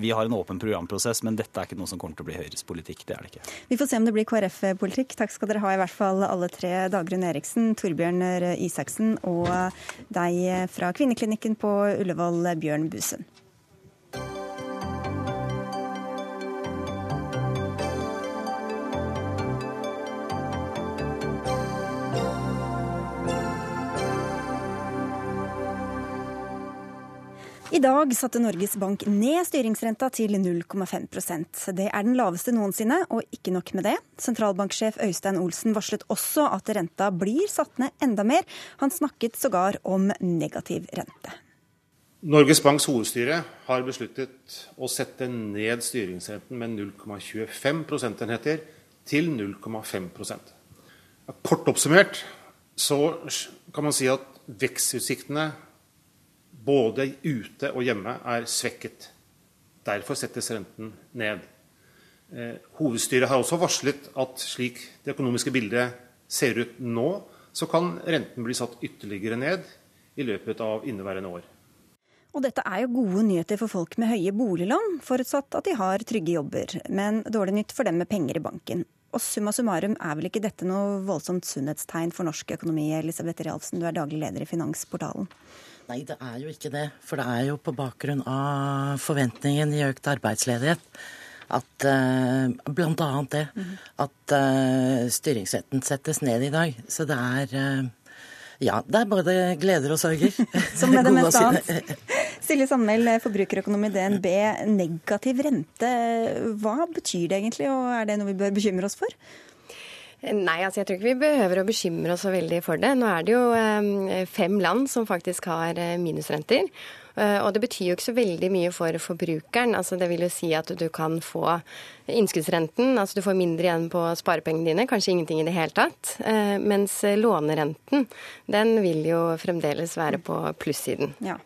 Vi har en åpen programprosess, men dette er ikke noe som kommer til å bli Høyres politikk. Det er det ikke.
Vi får se om det blir KrF-politikk. Takk skal dere ha i hvert fall alle tre. Dagrun Eriksen, Torbjørn Isaksen og deg fra Kvinneklinikken på Ullevål, Bjørn Busen. I dag satte Norges Bank ned styringsrenta til 0,5% Det er den laveste noensinne, og ikke nok med det. Sentralbanksjef Øystein Olsen varslet også at renta blir satt ned enda mer. Han snakket sågar om negativ rente.
Norges Banks hovedstyre har besluttet å sette ned styringsrenten med 0,25 prosentenheter til 0,5% Kort oppsummert så kan man si at vekstutsiktene både ute og hjemme er svekket. Derfor settes renten ned. Eh, hovedstyret har også varslet at slik det økonomiske bildet ser ut nå, så kan renten bli satt ytterligere ned i løpet av inneværende år.
Og dette er jo gode nyheter for folk med høye boliglån, forutsatt at de har trygge jobber, men dårlig nytt for dem med penger i banken. Og summa summarum er vel ikke dette noe voldsomt sunnhetstegn for norsk økonomi, Elisabeth Realfsen, du er daglig leder i Finansportalen.
Nei, det er jo ikke det. For det er jo på bakgrunn av forventningen i økt arbeidsledighet at uh, Blant annet det. Mm. At uh, styringsretten settes ned i dag. Så det er uh, ja, det er både gleder og sorger.
Som med det meste annet. Silje Sandmæl, forbrukerøkonom i DNB. Negativ rente, hva betyr det egentlig, og er det noe vi bør bekymre oss for?
Nei, altså jeg tror ikke vi behøver å bekymre oss så veldig for det. Nå er det jo eh, fem land som faktisk har eh, minusrenter. Eh, og det betyr jo ikke så veldig mye for forbrukeren. Altså det vil jo si at du kan få innskuddsrenten, altså du får mindre igjen på sparepengene dine, kanskje ingenting i det hele tatt. Mens lånerenten, den vil jo fremdeles være på plussiden.
Ja.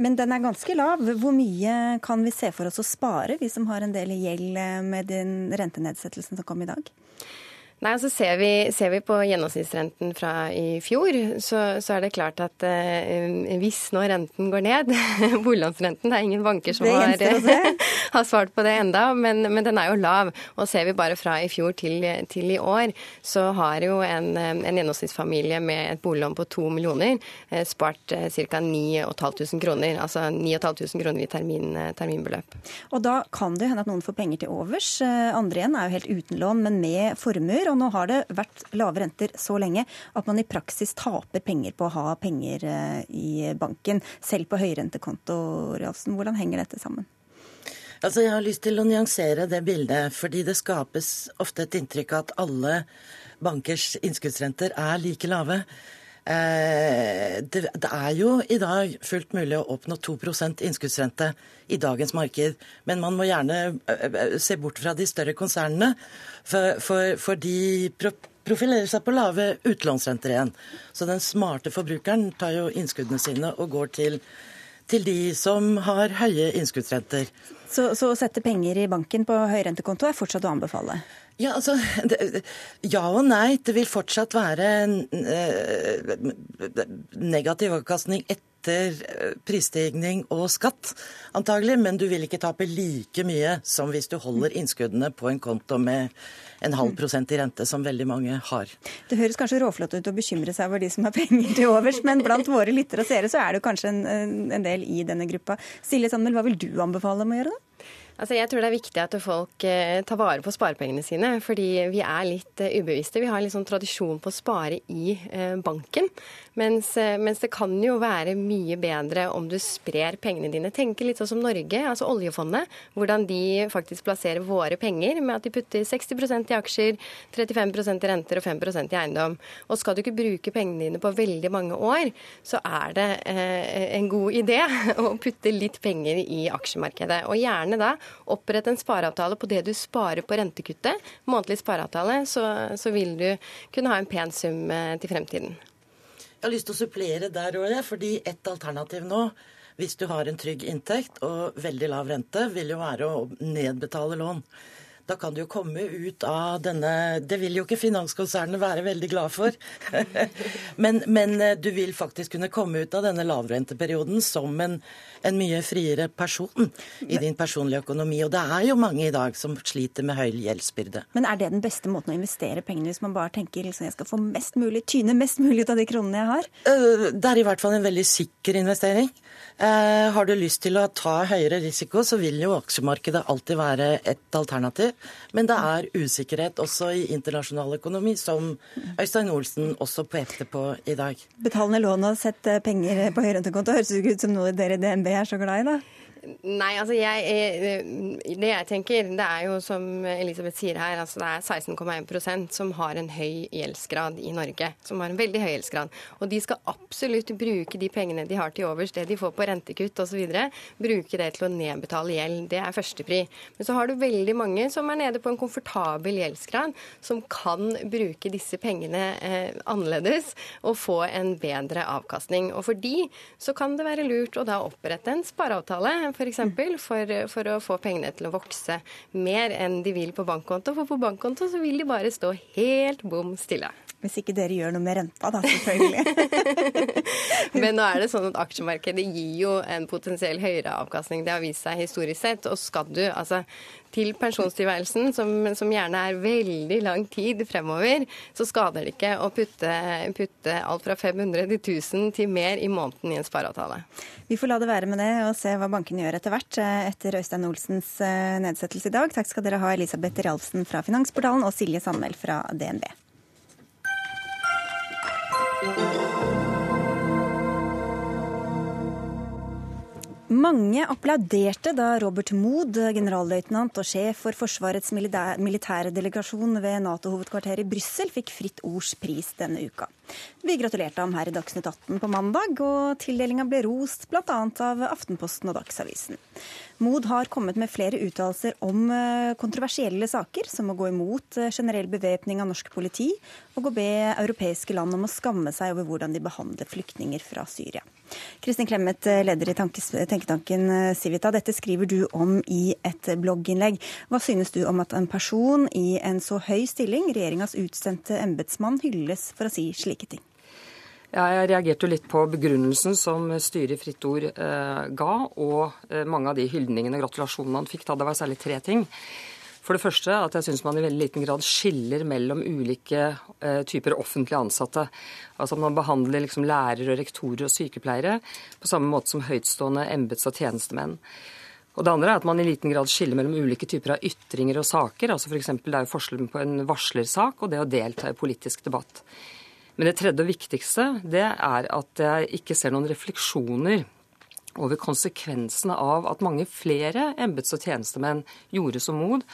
Men den er ganske lav. Hvor mye kan vi se for oss å spare, vi som har en del gjeld med den rentenedsettelsen som kom i dag?
Nei, altså ser vi, ser vi, på gjennomsnittsrenten fra i fjor, så, så er det klart at eh, hvis nå renten går ned Boliglånsrenten, det er ingen banker som har, har, svart på det enda, men, men, den er jo lav. Og ser vi bare fra i fjor til, til i år, så har jo en, en gjennomsnittsfamilie med et boliglån på to millioner eh, spart eh, ca. 9500 kroner. Altså 9500 kroner i termin, terminbeløp.
Og da kan det hende at noen får penger til overs. Eh, andre igjen er jo helt uten lån, men med formuer og nå har det vært lave renter så lenge at man i praksis taper penger på å ha penger eh, i banken, selv på høyrentekonto. Hvordan henger dette sammen?
Altså, Jeg har lyst til å nyansere det bildet, fordi det skapes ofte et inntrykk av at alle bankers innskuddsrenter er like lave. Eh, det, er jo i dag fullt mulig å oppnå 2% innskuddsrente i dagens marked. Men man må gjerne eh, se bort fra de større konsernene, for, for, for de profilerer seg på lave utlånsrenter igjen. Så den smarte forbrukeren tar jo innskuddene sine og går til, til de som har høye innskuddsrenter.
Så, så å sette penger i banken på høyrentekonto er fortsatt å anbefale?
Ja, altså, det, ja og nei. Det vil fortsatt være eh, negativ avkastning etter eh, prisstigning og skatt, antagelig. Men du vil ikke tape like mye som hvis du holder innskuddene på en konto med en halv prosent i rente, som veldig mange har.
Det høres kanskje råflott ut å bekymre seg over de som har penger til overs, men blant våre lyttere og seere så er det kanskje en, en del i denne gruppa. Silje Sandmæl, hva vil du anbefale om å gjøre da?
Altså, jeg tror det er viktig at folk eh, tar vare på sparepengene sine, fordi vi er litt eh, ubevisste. Vi har litt sånn tradisjon på å spare i eh, banken. Mens, mens, det kan jo være mye bedre om du sprer pengene dine. Tenke litt sånn som Norge, altså oljefondet. Hvordan de faktisk plasserer våre penger med at de putter 60% i aksjer, 35% i renter og 5% i eiendom. Og skal du ikke bruke pengene dine på veldig mange år, så er det eh, en god idé å putte litt penger i aksjemarkedet. Og gjerne da opprett en spareavtale på det du sparer på rentekuttet, månedlig spareavtale, så, så vil du kunne ha en pen sum eh, til fremtiden.
Jeg har lyst til å supplere der òg, fordi et alternativ nå hvis du har en trygg inntekt og veldig lav rente, vil jo være å nedbetale lån. Da kan du jo komme ut av denne Det vil jo ikke finanskonsernene være veldig glad for. men, men, eh, du vil faktisk kunne komme ut av denne lavrenteperioden som en, en, mye friere person i din personlige økonomi. Og det er jo mange i dag som sliter med høy gjeldsbyrde.
Men er det den beste måten å investere pengene hvis man bare tenker liksom, jeg skal få mest mulig, tyne mest mulig ut av de kronene jeg har?
Eh, det er i hvert fall en veldig sikker investering. Eh, har du lyst til å ta høyere risiko, så vil jo aksjemarkedet alltid være et alternativ. Men det er usikkerhet også i internasjonal økonomi, som Øystein Olsen også pekte på i dag.
Betalende lån og sette penger på høyrentekonto høres ikke ut som noe dere i DNB er så glad i, da?
Nei, altså jeg, eh, det jeg tenker, det er jo som Elisabeth sier her, altså det er 16,1% som har en høy gjeldsgrad i Norge. Som har en veldig høy gjeldsgrad. Og de skal absolutt bruke de pengene de har til overs, det de får på rentekutt osv., bruke det til å nedbetale gjeld. Det er førstepri. Men så har du veldig mange som er nede på en komfortabel gjeldsgrad, som kan bruke disse pengene eh, annerledes og få en bedre avkastning. Og for de så kan det være lurt å da opprette en spareavtale f.eks. For, for, å få pengene til å vokse mer enn de vil på bankkonto. For på bankkonto så vil de bare stå helt bom stille.
Hvis ikke dere gjør noe med renta, da, selvfølgelig.
Men nå er det sånn at aksjemarkedet gir jo en potensiell høyere avkastning. Det har vist seg historisk sett. Og skal du altså til pensjonstilværelsen, som, som, gjerne er veldig lang tid fremover, så skader det ikke å putte, putte alt fra 500 til 1000 til mer i måneden i en spareavtale.
Vi får la det være med det og se hva bankene gjør etter hvert, eh, etter Øystein Olsens eh, nedsettelse i dag. Takk skal dere ha, Elisabeth Ralfsen fra Finansportalen og Silje Sandmæl fra DNB. Mange applauderte da Robert Mood, generalløytnant og sjef for Forsvarets militære delegasjon ved Nato-hovedkvarteret i Brussel, fikk Fritt Ords pris denne uka. Vi gratulerte ham her i Dagsnytt 18 på mandag, og tildelinga ble rost bl.a. av Aftenposten og Dagsavisen. Mod har kommet med flere uttalelser om eh, kontroversielle saker, som å gå imot eh, generell bevæpning av norsk politi, og å be europeiske land om å skamme seg over hvordan de behandler flyktninger fra Syria. Kristin Clemet, eh, leder i tenketanken Civita, dette skriver du om i et blogginnlegg. Hva synes du om at en person i en så høy stilling, regjeringas utsendte embetsmann, hylles for å si slike ting?
Ja, jeg reagerte jo litt på begrunnelsen som styret i Fritt Ord eh, ga, og eh, mange av de hyldningene og gratulasjonene han fikk. da Det var særlig tre ting. For det første at jeg syns man i veldig liten grad skiller mellom ulike eh, typer offentlige ansatte. Altså man behandler liksom lærere, rektorer og sykepleiere på samme måte som høytstående embets- og tjenestemenn. Og det andre er at man i liten grad skiller mellom ulike typer av ytringer og saker. altså F.eks. det er jo forskjellen på en varslersak og det å delta i politisk debatt. Men det tredje og viktigste det er at jeg ikke ser noen refleksjoner over konsekvensene av at mange flere embets- og tjenestemenn gjorde som mod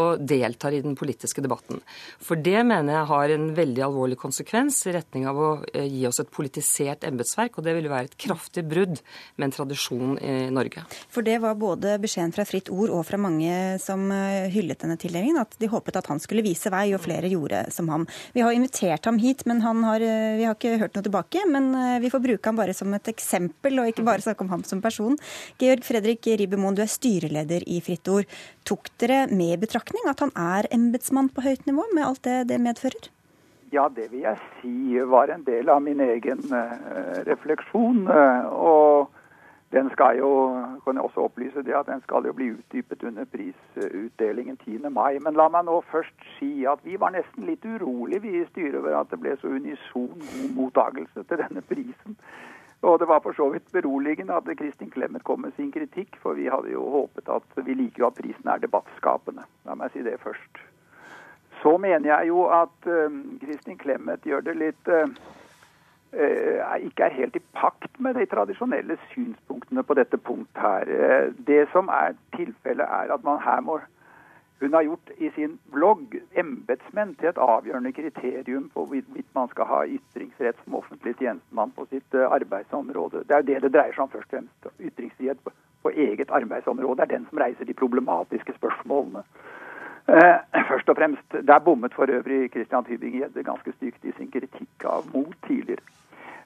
og deltar i den politiske debatten. For det mener jeg har en veldig alvorlig konsekvens i retning av å eh, gi oss et politisert embetsverk, og det vil være et kraftig brudd med en tradisjon i Norge.
For det var både beskjeden fra Fritt Ord og fra mange som eh, hyllet denne tildelingen, at de håpet at han skulle vise vei, og flere gjorde som ham. Vi har invitert ham hit, men har, eh, vi har ikke hørt noe tilbake. Men vi får bruke ham bare som et eksempel, og ikke bare snakke om ham som person. Georg Fredrik Ribemoen, du er styreleder i Fritt Ord. Tok dere med i betraktning at han er embetsmann på høyt nivå, med alt det det medfører?
Ja, det vil jeg si var en del av min egen uh, refleksjon. Uh, og den skal jo, kan jeg også opplyse det at den skal jo bli utdypet under prisutdelingen 10. mai. Men la meg nå først si at vi var nesten litt urolig vi i styret over at det ble så unison god mottakelse til denne prisen. Og det var for så vidt beroligende at Kristin Clemet kom med sin kritikk, for vi hadde jo håpet at vi liker jo at prisen er debattskapende. La meg si det først. Så mener jeg jo at uh, Kristin Clemet gjør det litt uh, uh, ikke er helt i pakt med de tradisjonelle synspunktene på dette punkt her. det som er tilfellet, er at man her må hun har gjort i sin blogg embetsmenn til et avgjørende kriterium på hvorvidt man skal ha ytringsrett som offentlig tjenestemann på sitt eh, arbeidsområde. Det er jo det det dreier seg om først og fremst. Ytringsfrihet på eget arbeidsområde er den som reiser de problematiske spørsmålene. Eh, først og fremst, Der bommet for øvrig Christian Tybing-Gjedde ganske stygt i sin kritikk av mot tidligere.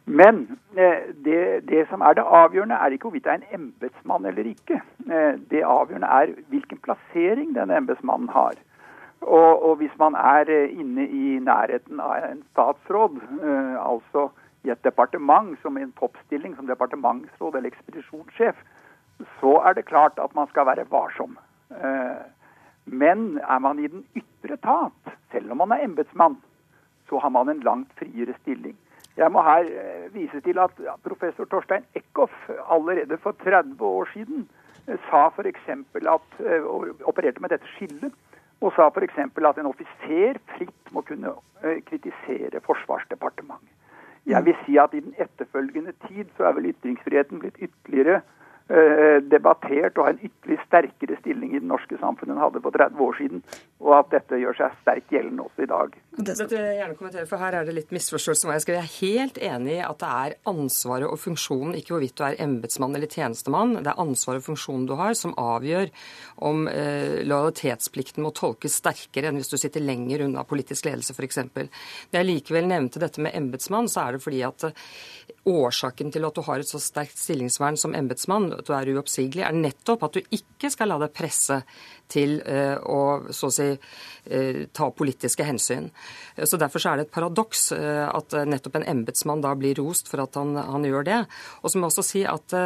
Men eh, det, det, som er det avgjørende, er ikke hvorvidt det er en embetsmann eller ikke. Eh, det avgjørende er hvilken plassering denne embetsmannen har. Og, og, hvis man er eh, inne i nærheten av en statsråd, altså i et departement som en toppstilling som departementsråd eller ekspedisjonssjef, så er det klart at man skal være varsom. Men er man i den ytre etat, selv om man er embetsmann, så har man en langt friere stilling. Jeg må her eh, vise til at professor Torstein Eckhoff allerede for 30 år siden eh, sa f.eks. at eh, opererte med dette skillet, og sa f.eks. at en offiser fritt må kunne kritisere Forsvarsdepartementet. Jeg vil si at i den etterfølgende tid så er vel ytringsfriheten blitt ytterligere debattert og har en ytterligere sterkere stilling i det norske samfunnet enn hadde for 30 år siden. Og at dette gjør seg sterkt gjeldende også i dag.
Dette vil jeg gjerne kommentere, for Her er det litt misforståelse. Jeg er helt enig i at det er ansvaret og funksjonen, ikke hvorvidt du er embetsmann eller tjenestemann, det er ansvaret og funksjonen du har, som avgjør om eh, lojalitetsplikten må tolkes sterkere enn hvis du sitter lenger unna politisk ledelse, f.eks. Når jeg likevel nevnte dette med embetsmann, så er det fordi at eh, årsaken til at du har et så sterkt stillingsvern som embetsmann, at du er uoppsigelig, er nettopp at du ikke skal la deg presse til uh, å så å si uh, ta politiske hensyn. Så Derfor så er det et paradoks uh, at nettopp en embetsmann da blir rost for at han, han gjør det. Og så må jeg også si at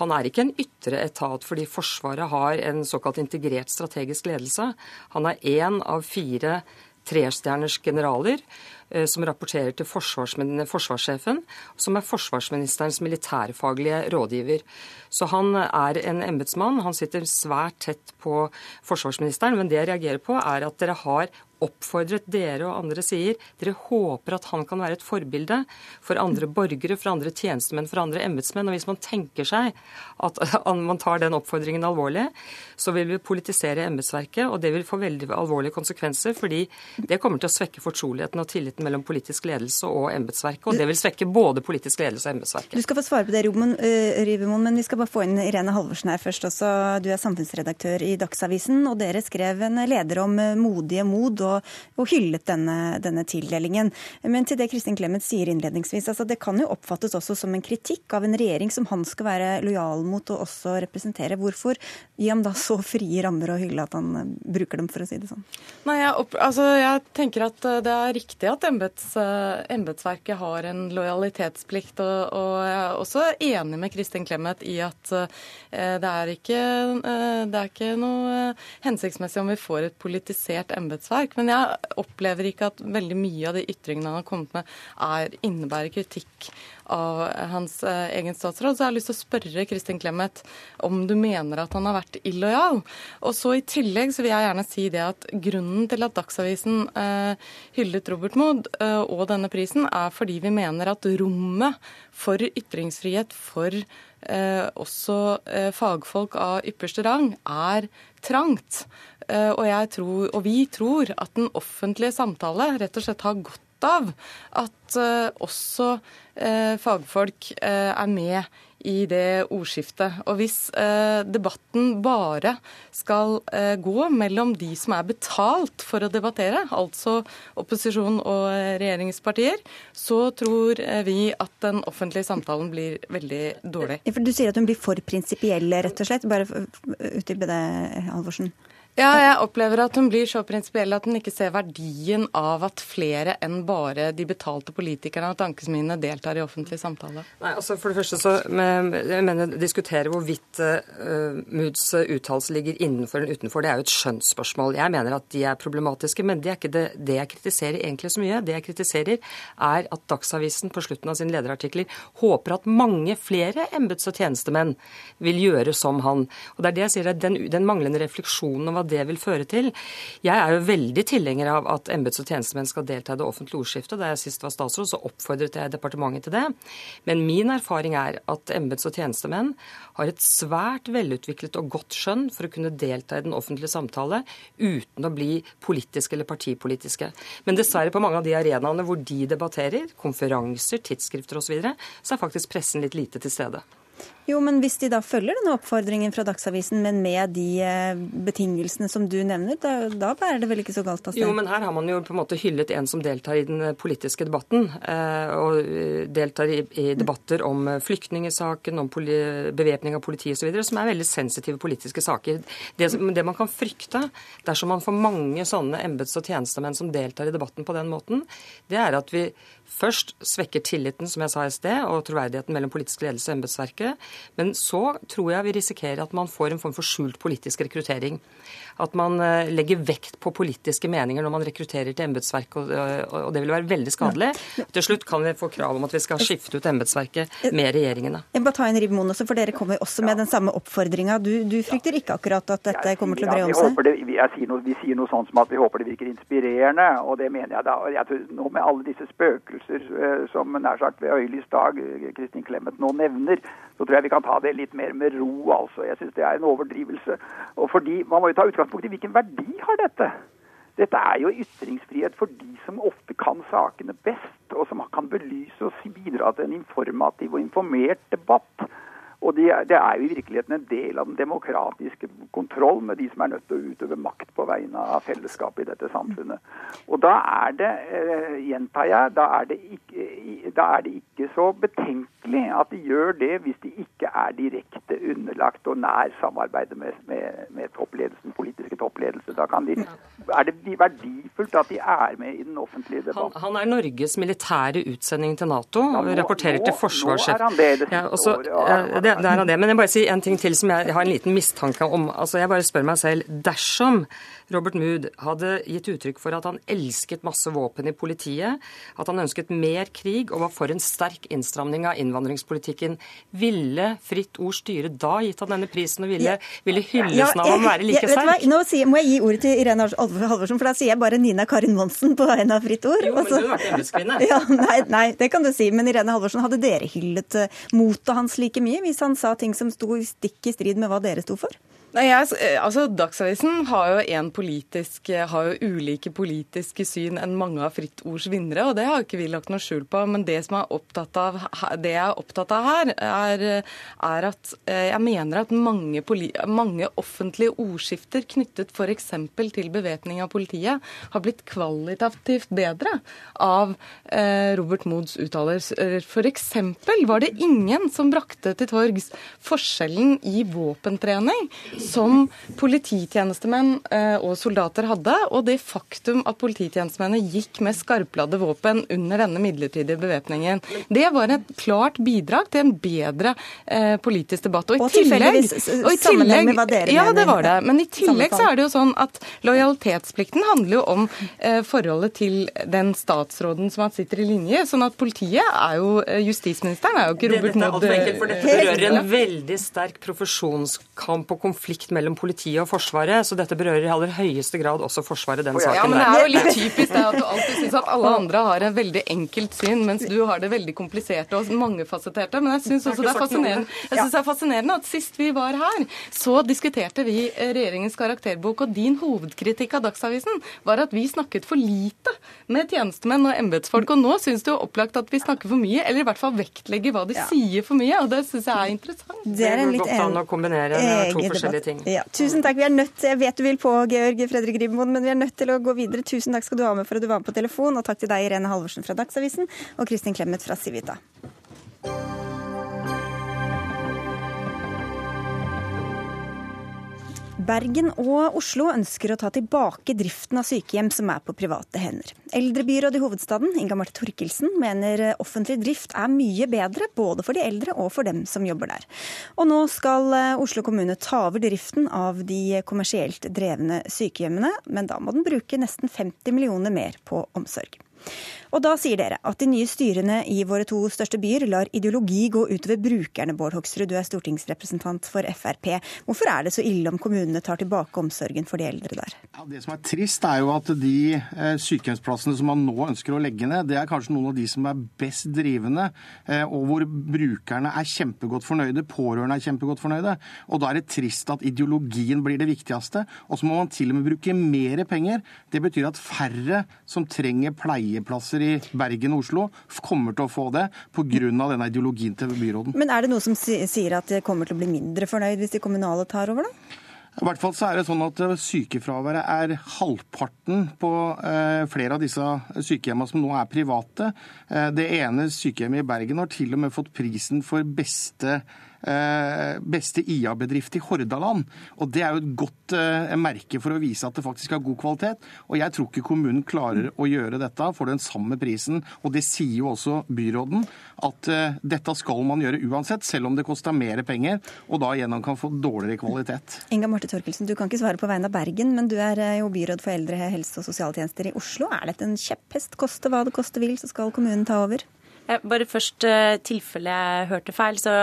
han er ikke en ytre etat fordi Forsvaret har en såkalt integrert strategisk ledelse. Han er én av fire trestjerners generaler. Eh, som rapporterer til forsvarssjefen, som er forsvarsministerens militærfaglige rådgiver. Så han er en embetsmann. Han sitter svært tett på forsvarsministeren. Men det jeg reagerer på, er at dere har oppfordret dere og andre sier dere håper at han kan være et forbilde for andre borgere, for andre tjenestemenn, for andre embetsmenn. Og hvis man tenker seg at man tar den oppfordringen alvorlig, så vil vi politisere embetsverket, og det vil få veldig alvorlige konsekvenser, fordi det kommer til å svekke fortroligheten og tilliten mellom politisk ledelse og embetsverket, og det vil svekke både politisk ledelse og embetsverket.
Du skal få svare på det, Rivemon, men vi skal bare få inn Irene Halvorsen her først også. Du er samfunnsredaktør i Dagsavisen, og dere skrev en leder om modige mod og, og hyllet denne, denne, tildelingen. Men til det Kristin Clemet sier innledningsvis, altså det kan jo oppfattes også som en kritikk av en regjering som han skal være lojal mot og også representere. Hvorfor gi ham da så frie rammer og hylle at han eh, bruker dem, for å si det sånn?
Nei, jeg, opp, altså, jeg tenker at eh, det er riktig at eh, embetsverket har en lojalitetsplikt. Og, og, jeg er også enig med Kristin Clemet i at det er ikke, det er ikke noe hensiktsmessig om vi får et politisert embetsverk. Men jeg opplever ikke at veldig mye av de ytringene han har kommet med, er, innebærer kritikk av hans eh, egen statsråd. Så jeg har lyst til å spørre Kristin Clemet om du mener at han har vært illojal. Og så i tillegg så vil jeg gjerne si det at grunnen til at Dagsavisen eh, hyllet Robert Mood eh, og denne prisen, er fordi vi mener at rommet for ytringsfrihet for eh, også eh, fagfolk av ypperste rang er trangt. Eh, og, tror, og, vi tror at den offentlige samtale rett og slett har godt av at uh, også uh, fagfolk er med i det ordskiftet. Og hvis debatten bare skal gå mellom de som er betalt for å debattere, altså opposisjon og regjeringspartier, så tror vi at den offentlige samtalen blir veldig dårlig.
Du sier at hun blir for prinsipiell, rett og slett. Bare utdype det, Halvorsen.
Ja, jeg opplever at hun blir så prinsipiell at hun ikke ser verdien av at flere enn bare de betalte politikerne og tankesmiene deltar i offentlig samtale.
Nei, altså For det første så jeg mener diskutere hvorvidt uh, Moods uttalelse ligger innenfor eller utenfor, det er jo et skjønnsspørsmål. Jeg mener at de er problematiske, men det er ikke det, det jeg kritiserer egentlig så mye. Det jeg kritiserer, er at Dagsavisen på slutten av sine lederartikler håper at mange flere embets- og tjenestemenn vil gjøre som han. Og det er det jeg sier, den, den manglende refleksjonen over det vil føre til. Jeg er jo veldig tilhenger av at embets- og tjenestemenn skal delta i det offentlige ordskiftet. Da jeg sist var statsråd, så oppfordret jeg departementet til det. Men min erfaring er at embets- og tjenestemenn har et svært velutviklet og godt skjønn for å kunne delta i den offentlige samtale uten å bli politiske eller partipolitiske. Men dessverre på mange av de arenaene hvor de debatterer, konferanser, tidsskrifter osv., så, videre, så er faktisk pressen litt lite til stede.
Jo, men hvis de da følger denne oppfordringen fra Dagsavisen, men med de eh, betingelsene som du nevner, da, da bærer det vel ikke så galt av sted?
Jo, men her har man jo på en måte hyllet en som deltar i den eh, politiske debatten. Eh, og deltar i, i debatter om flyktningesaken, om bevæpning av politiet osv., som er veldig sensitive politiske saker. Det, det, man kan frykte dersom man får mange sånne embets- og tjenestemenn som deltar i debatten på den måten, det er at vi først svekker tilliten, som jeg sa i sted, og troverdigheten mellom politisk ledelse og embetsverket. Men så tror jeg vi risikerer at man får en form for skjult politisk rekruttering at man eh, legger vekt på politiske meninger når man rekrutterer til embetsverket, og, og, det vil være veldig skadelig. Til slutt kan vi få krav om at vi skal skifte ut embetsverket med regjeringene.
Jeg bare ta inn Ribmoen også, for Dere kommer også med den samme oppfordringa. Du, du, frykter ikke akkurat at dette kommer til å bre om seg?
Det, sier noe, vi sier noe sånt som at vi håper det virker inspirerende, og det mener jeg da. Jeg tror, nå med alle disse spøkelser eh, som nær sagt ved høylys dag eh, Kristin Clemet nå nevner, så tror jeg vi kan ta det litt mer med ro, altså. Jeg syns det er en overdrivelse. Og fordi Man må jo ta utgangspunkt i hvilken verdi har dette? Dette er jo ytringsfrihet for de som ofte kan sakene best, og som kan belyse og bidra til en informativ og informert debatt. Og det de er jo i virkeligheten en del av den demokratiske kontroll med de som er nødt til å utøve makt på vegne av fellesskapet i dette samfunnet. Og da er det, eh, gjentar jeg, da er det, ikke, da er det ikke så betenkelig at de gjør det hvis de ikke er direkte underlagt og nær samarbeidet med, med, med toppledelsen, politiske toppledelse. Da de, er det verdifullt at de er med i den offentlige debatten.
Han, han er Norges militære utsending til Nato ja, nå, rapporterer til forsvarssjef.
Nå er han det det siste
ja, det, det er av det. Men jeg bare sier en ting til som jeg har en liten mistanke om. Altså, Jeg bare spør meg selv. Dersom Robert Mood hadde gitt uttrykk for at han elsket masse våpen i politiet, at han ønsket mer krig og var for en sterk innstramning av innvandringspolitikken. Ville Fritt Ord styre da gitt han denne prisen, og ville, ville hyllesten av ham være like sterk?
Nå sier, må jeg gi ordet til Irene Halvorsen, for da sier jeg bare Nina Karin Monsen på vegne av Fritt Ord.
Jo, men du har vært embetskvinne.
Ja, nei, nei, det kan du si. Men Irene Halvorsen, hadde dere hyllet eh, motet hans like mye hvis han sa ting som sto stikk i strid med hva dere sto for?
Nei, jeg, altså Dagsavisen har jo, en politisk, har jo ulike politiske syn enn mange av Fritt Ords vinnere, og det har ikke vi lagt noe skjul på. Men det, som er av, det jeg er opptatt av her, er, er at eh, jeg mener at mange, mange offentlige ordskifter knyttet f.eks. til bevæpning av politiet, har blitt kvalitativt bedre av eh, Robert Moods uttalelser. F.eks. var det ingen som brakte til torgs forskjellen i våpentrening som polititjenestemenn eh, og soldater hadde, og det faktum at polititjenestemennene gikk med skarpladde våpen under denne midlertidige bevæpningen. Det var et klart bidrag til en bedre eh, politisk debatt. Og i
Og
tillegg, og i tillegg
med hva dere
Ja, det var det. Men i tillegg så er det jo sånn at lojalitetsplikten handler jo om eh, forholdet til den statsråden som sitter i linje. Sånn at politiet er jo eh, Justisministeren er jo ikke Robert
Dette er
Mood.
altfor enkelt, for dette berører en veldig sterk profesjonskamp og konflikt mellom politiet og Forsvaret, så dette berører i aller høyeste grad også Forsvaret, den saken der.
Ja, men det er jo litt typisk det at du alltid syns at alle andre har en veldig enkelt syn, mens du har det veldig kompliserte og mangefasetterte. Men jeg syns også det er fascinerende Jeg synes det er fascinerende at sist vi var her, så diskuterte vi eh, regjeringens karakterbok, og din hovedkritikk av Dagsavisen var at vi snakket for lite med tjenestemenn og embetsfolk. Og nå syns du opplagt at vi snakker for mye, eller i hvert fall vektlegger hva de sier for mye, og det syns jeg er interessant.
Det er en litt
egen godt forskjellige ting.
Ja, tusen takk. Vi er nødt, jeg vet du vil på, Georg Fredrik Ribmoen, men vi er nødt til å gå videre. Tusen takk skal du ha med for at du var med på telefon, og takk til deg, Irene Halvorsen fra Dagsavisen, og Kristin Clemet fra Civita. Bergen og Oslo ønsker å ta tilbake driften av sykehjem som er på private hender. Eldrebyråd i hovedstaden, Inga Marte Torkelsen, mener offentlig drift er mye bedre både for de eldre og for dem som jobber der. Og nå skal eh, Oslo kommune ta over driften av de kommersielt drevne sykehjemmene, men da må den bruke nesten 50 millioner mer på omsorg. Og da sier dere at de nye styrene i våre to største byer lar ideologi gå utover brukerne, Bård Hoksrud, du er stortingsrepresentant for Frp. Hvorfor er det så ille om kommunene tar tilbake omsorgen for de eldre der?
Ja, det som er trist, er jo at de eh, sykehjemsplassene som man nå ønsker å legge ned, det er kanskje noen av de som er best drivende, eh, og hvor brukerne er kjempegodt fornøyde, pårørende er kjempegodt fornøyde. Og da er det trist at ideologien blir det viktigste. Og så må man til og med bruke mer penger. Det betyr at færre som trenger pleieplasser i Bergen og Oslo, kommer til å få det pga. denne ideologien til byråden.
Men er det noe som sier at de kommer til å bli mindre fornøyd hvis de kommunale tar over, da?
I hvert fall så er det sånn at eh, Sykefraværet er halvparten på eh, flere av disse sykehjemmene som nå er private. Eh, det ene sykehjemmet i Bergen har til og med fått prisen for beste eh, beste IA-bedrift i Hordaland. Og Det er jo et godt eh, merke for å vise at det faktisk har god kvalitet. Og Jeg tror ikke kommunen klarer å gjøre dette for den samme prisen. Og det sier jo også byråden, at eh, dette skal man gjøre uansett, selv om det koster mer penger, og da igjennom kan få dårligere kvalitet.
Inga Marte Torkelsen, du kan ikke svare på vegne av Bergen, men du er eh, jo byråd for eldre, helse og sosialtjenester i Oslo. Er dette en kjepphest? Koste hva det koste vil, så skal kommunen ta over?
Eh, Bare først, eh, tilfelle jeg hørte feil, så,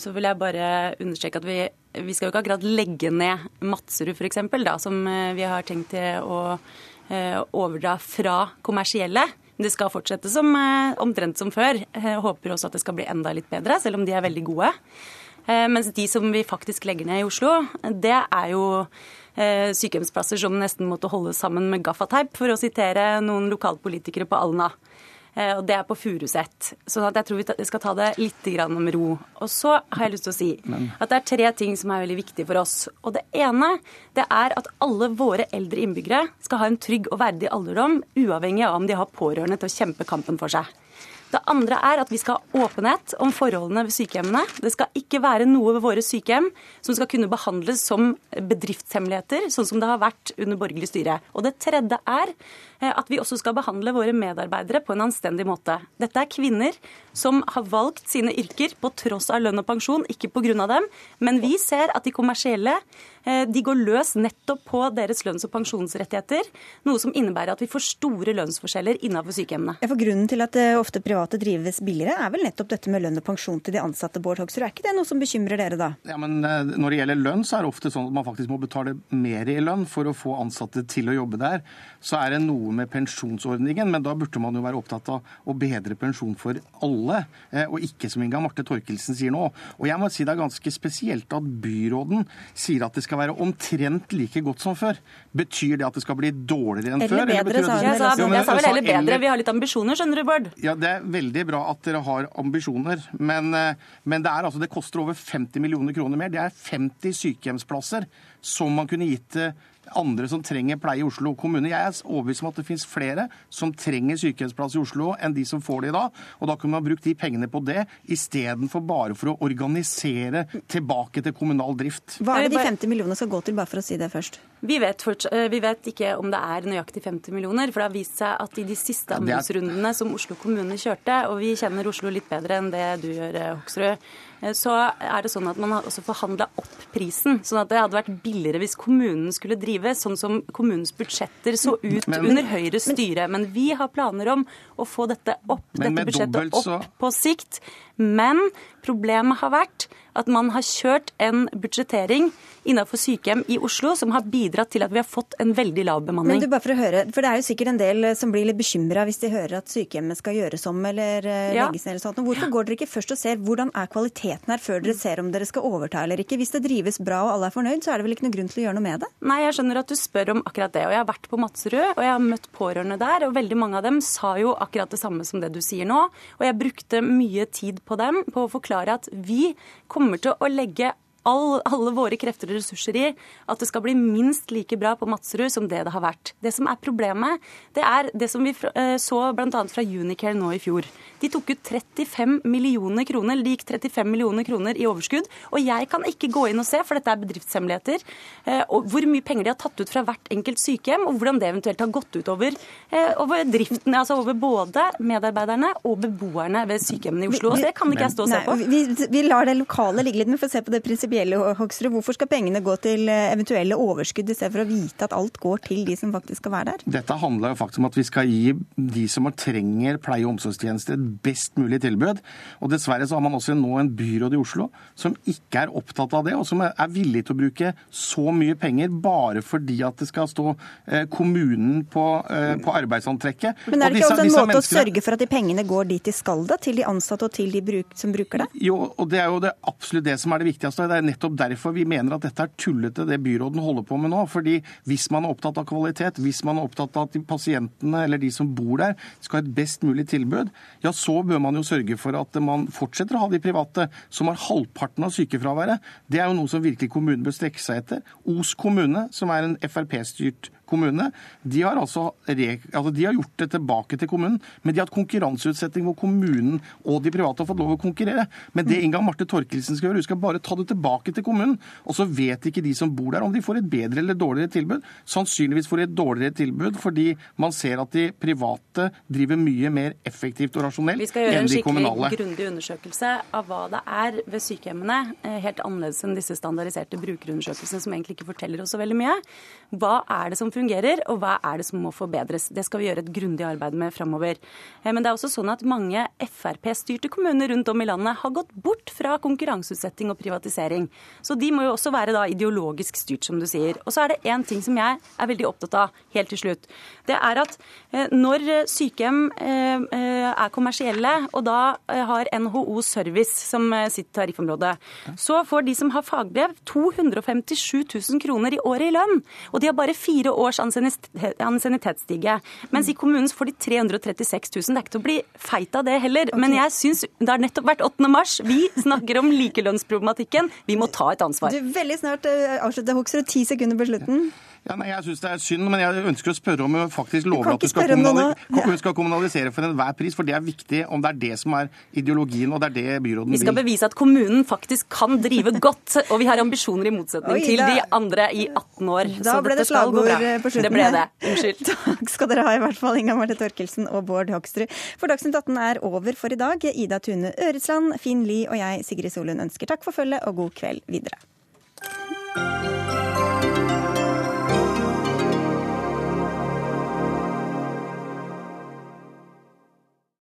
så vil jeg bare understreke at vi, vi skal jo ikke akkurat legge ned Madserud f.eks., som eh, vi har tenkt til å overdra fra kommersielle. Det skal fortsette som, omtrent som før. Jeg håper også at det skal bli enda litt bedre, selv om de er veldig gode. Mens de som vi faktisk legger ned i Oslo, det er jo eh, sykehjemsplasser som nesten måtte holdes sammen med gaffateip, for å sitere noen lokalpolitikere på Alna. Eh, Og det er på Furuset. Så jeg tror vi skal ta det litt med ro. Og så har jeg lyst til å si at det er tre ting som er veldig viktige for oss. Og det ene det er at alle våre eldre innbyggere skal ha en trygg og verdig alderdom, uavhengig av om de har pårørende til å kjempe kampen for seg. Det andre er at vi skal ha åpenhet om forholdene ved sykehjemmene. Det skal ikke være noe ved våre sykehjem som skal kunne behandles som bedriftshemmeligheter, sånn som det har vært under borgerlig styre. Og det tredje er eh, at vi også skal behandle våre medarbeidere på en anstendig måte. Dette er kvinner som har valgt sine yrker på tross av lønn og pensjon, ikke pga. dem. Men vi ser at de kommersielle de går løs nettopp på deres lønns- og pensjonsrettigheter, noe som innebærer at vi får store lønnsforskjeller innenfor sykehjemmene.
Ja, for Grunnen til at det ofte private drives billigere, er vel nettopp dette med lønn og pensjon til de ansatte. Bård Hoksrud. Er ikke det noe som bekymrer dere da?
Ja, men eh, Når det gjelder lønn, så er det ofte sånn at man faktisk må betale mer i lønn for å få ansatte til å jobbe der. Så er det noe med pensjonsordningen, men da burde man jo være opptatt av å bedre pensjon for alle, eh, og ikke som Inga Marte Torkelsen sier nå. Og jeg må si det er ganske spesielt at byråden sier at det skal være omtrent like godt som før. Betyr det at det skal bli dårligere enn
Eller
før?
bedre,
betyr det
sa jeg. sa, jeg sa vel heller
eller-
bedre. Vi har litt ambisjoner, skjønner du, Bård.
ja, Det er veldig bra at dere har ambisjoner, men, eh, men det, er, altså, det koster over 50 millioner kroner mer. Det er 50 sykehjemsplasser som man kunne gitt til andre som trenger pleie i Oslo kommune. Jeg er overbevist om at det finnes flere som trenger sykehjemsplass i Oslo enn de som får det i dag. Og da kunne man brukt de pengene på det istedenfor bare for å organisere tilbake til kommunal drift.
Hva er det de 50 millionene skal gå til, bare for å si det først?
Vi vet, eh, vi vet ikke om det er nøyaktig 50 millioner, for det har vist seg at i de siste anbudsrundene som Oslo kommune kjørte, og vi kjenner Oslo litt bedre enn det du gjør, eh, Hoksrud, eh, så er det sånn at man har også forhandla opp prisen. Sånn at det hadde vært billigere hvis kommunen skulle drive sånn som kommunens budsjetter så ut
Men-
under Høyres styre. Men vi har planer om å få dette opp, dette budsjettet opp på sikt. Men problemet har vært at man har kjørt en budsjettering innenfor sykehjem i Oslo som har bidratt til at vi har fått en veldig lav bemanning.
Men du, bare for å høre, for Det er jo sikkert en del eh, som blir litt bekymra hvis de hører at sykehjemmet skal gjøres om eller eh,
Ja.
legges ned. eller sånt. Hvorfor går dere ikke først og ser hvordan er kvaliteten her, før dere ser om dere skal overta eller ikke? Hvis det drives bra og alle er fornøyd, så er det vel ikke noe grunn til å gjøre noe med det?
Nei, jeg skjønner at du spør om akkurat det. Og jeg har vært på Madserud, og jeg har møtt pårørende der, og veldig mange av dem sa jo akkurat det samme som det du sier nå. Og jeg brukte mye tid på dem på å forklare at vi kommer til å legge all, alle våre krefter og ressurser i at det skal bli minst like bra på Madserud som det det har vært. Det som er problemet, det er det som vi eh, så bl.a. fra Unicare nå i fjor. De tok ut 35 millioner kroner, eller de gikk 35 millioner kroner i overskudd. Og jeg kan ikke gå inn og se, for dette er bedriftshemmeligheter, eh, og hvor mye penger de har tatt ut fra hvert enkelt sykehjem, og hvordan det eventuelt har gått ut over, eh, over driften, altså over både medarbeiderne og beboerne ved sykehjemmene i Oslo. Og det kan ikke jeg stå og se
Nei,
på.
Vi, vi lar det lokale ligge litt, men for å se på det prinsipielle, Hoksrud. Hvorfor skal pengene gå til eh, eventuelle overskudd, i stedet for å vite at alt går til de som faktisk skal være der?
Dette handler jo faktisk om at vi skal gi de som trenger pleie- og omsorgstjenester et best mulig tilbud. Og dessverre så har man også nå en byråd i Oslo som ikke er opptatt av det, og som er villig til å bruke så mye penger bare fordi at det skal stå eh, kommunen på, eh, på arbeidsantrekket.
Men er det ikke også en måte å sørge for at de pengene går dit de skal, da? Til de ansatte og til de bruk, som bruker det?
Jo, og det er jo det absolutt det som er det viktigste. Det er nettopp derfor vi mener at dette er tullete, det byråden holder på med nå. Fordi hvis man er opptatt av kvalitet, hvis man er opptatt av at de pasientene eller de som bor der skal ha et best mulig tilbud, ja så bør man jo sørge for at man fortsetter å ha de private som har halvparten av sykefraværet. Det er jo noe som virkelig kommunen bør strekke seg etter. Os kommune, som er en Frp-styrt kommune, de har altså, altså de har gjort det tilbake til kommunen, men de har hatt konkurranseutsetting hvor kommunen og de private har fått lov å konkurrere. Men det Inga Marte Torkelsen skal gjøre, hun skal bare ta det tilbake til kommunen. Og så vet ikke de som bor der om de får et bedre eller dårligere tilbud. Sannsynligvis får de et dårligere tilbud fordi man ser at de private driver mye mer effektivt og rasjonelt
Vi skal gjøre en skikkelig
kommunale.
grundig undersøkelse av hva det er ved sykehjemmene, eh, helt annerledes enn disse standardiserte brukerundersøkelsene som egentlig ikke forteller oss så veldig mye. Hva er det som fungerer, og hva er det som må forbedres? Det skal vi gjøre et grundig arbeid med framover. Eh, Men det er også sånn at mange Frp-styrte kommuner rundt om i landet har gått bort fra konkurranseutsetting og privatisering. Så de må jo også være da ideologisk styrt, som du sier. Og så er det én ting som jeg er veldig opptatt av helt til slutt. Det er at eh, når sykehjem eh, er kommersielle, og da har NHO Service som sitt tariffområde, så får de som har fagbrev 257 000 kroner i året i lønn. Og de har bare fire års ansiennitetsstige. Mens i kommunen får de 336 000. Det er ikke til å bli feit av det heller. Men jeg syns det har nettopp vært 8. mars. Vi snakker om likelønnsproblematikken. Vi må ta et ansvar.
Du, veldig snart avslutter avslutte, Hoksrud. Ti sekunder på slutten.
Ja, nei, Jeg syns det er synd, men jeg ønsker å spørre om hun faktisk lover at hun skal, kommunali skal kommunalisere for enhver pris. For det er viktig om det er det som er ideologien, og det er det byråden vil.
Vi skal
vil.
bevise at kommunen faktisk kan drive godt, og vi har ambisjoner i motsetning
Oi,
til
da-
de andre i 18 år.
Da
Så
ble det slagord eh, på slutten.
Det ble det. Unnskyld.
Takk skal dere ha, i hvert fall, Inga Marte Torkelsen og Bård Hoksrud. For Dagsnytt 18 er over for i dag. Ida Tune Øresland, Finn Lie og jeg, Sigrid Solund, ønsker takk for følget og god kveld videre.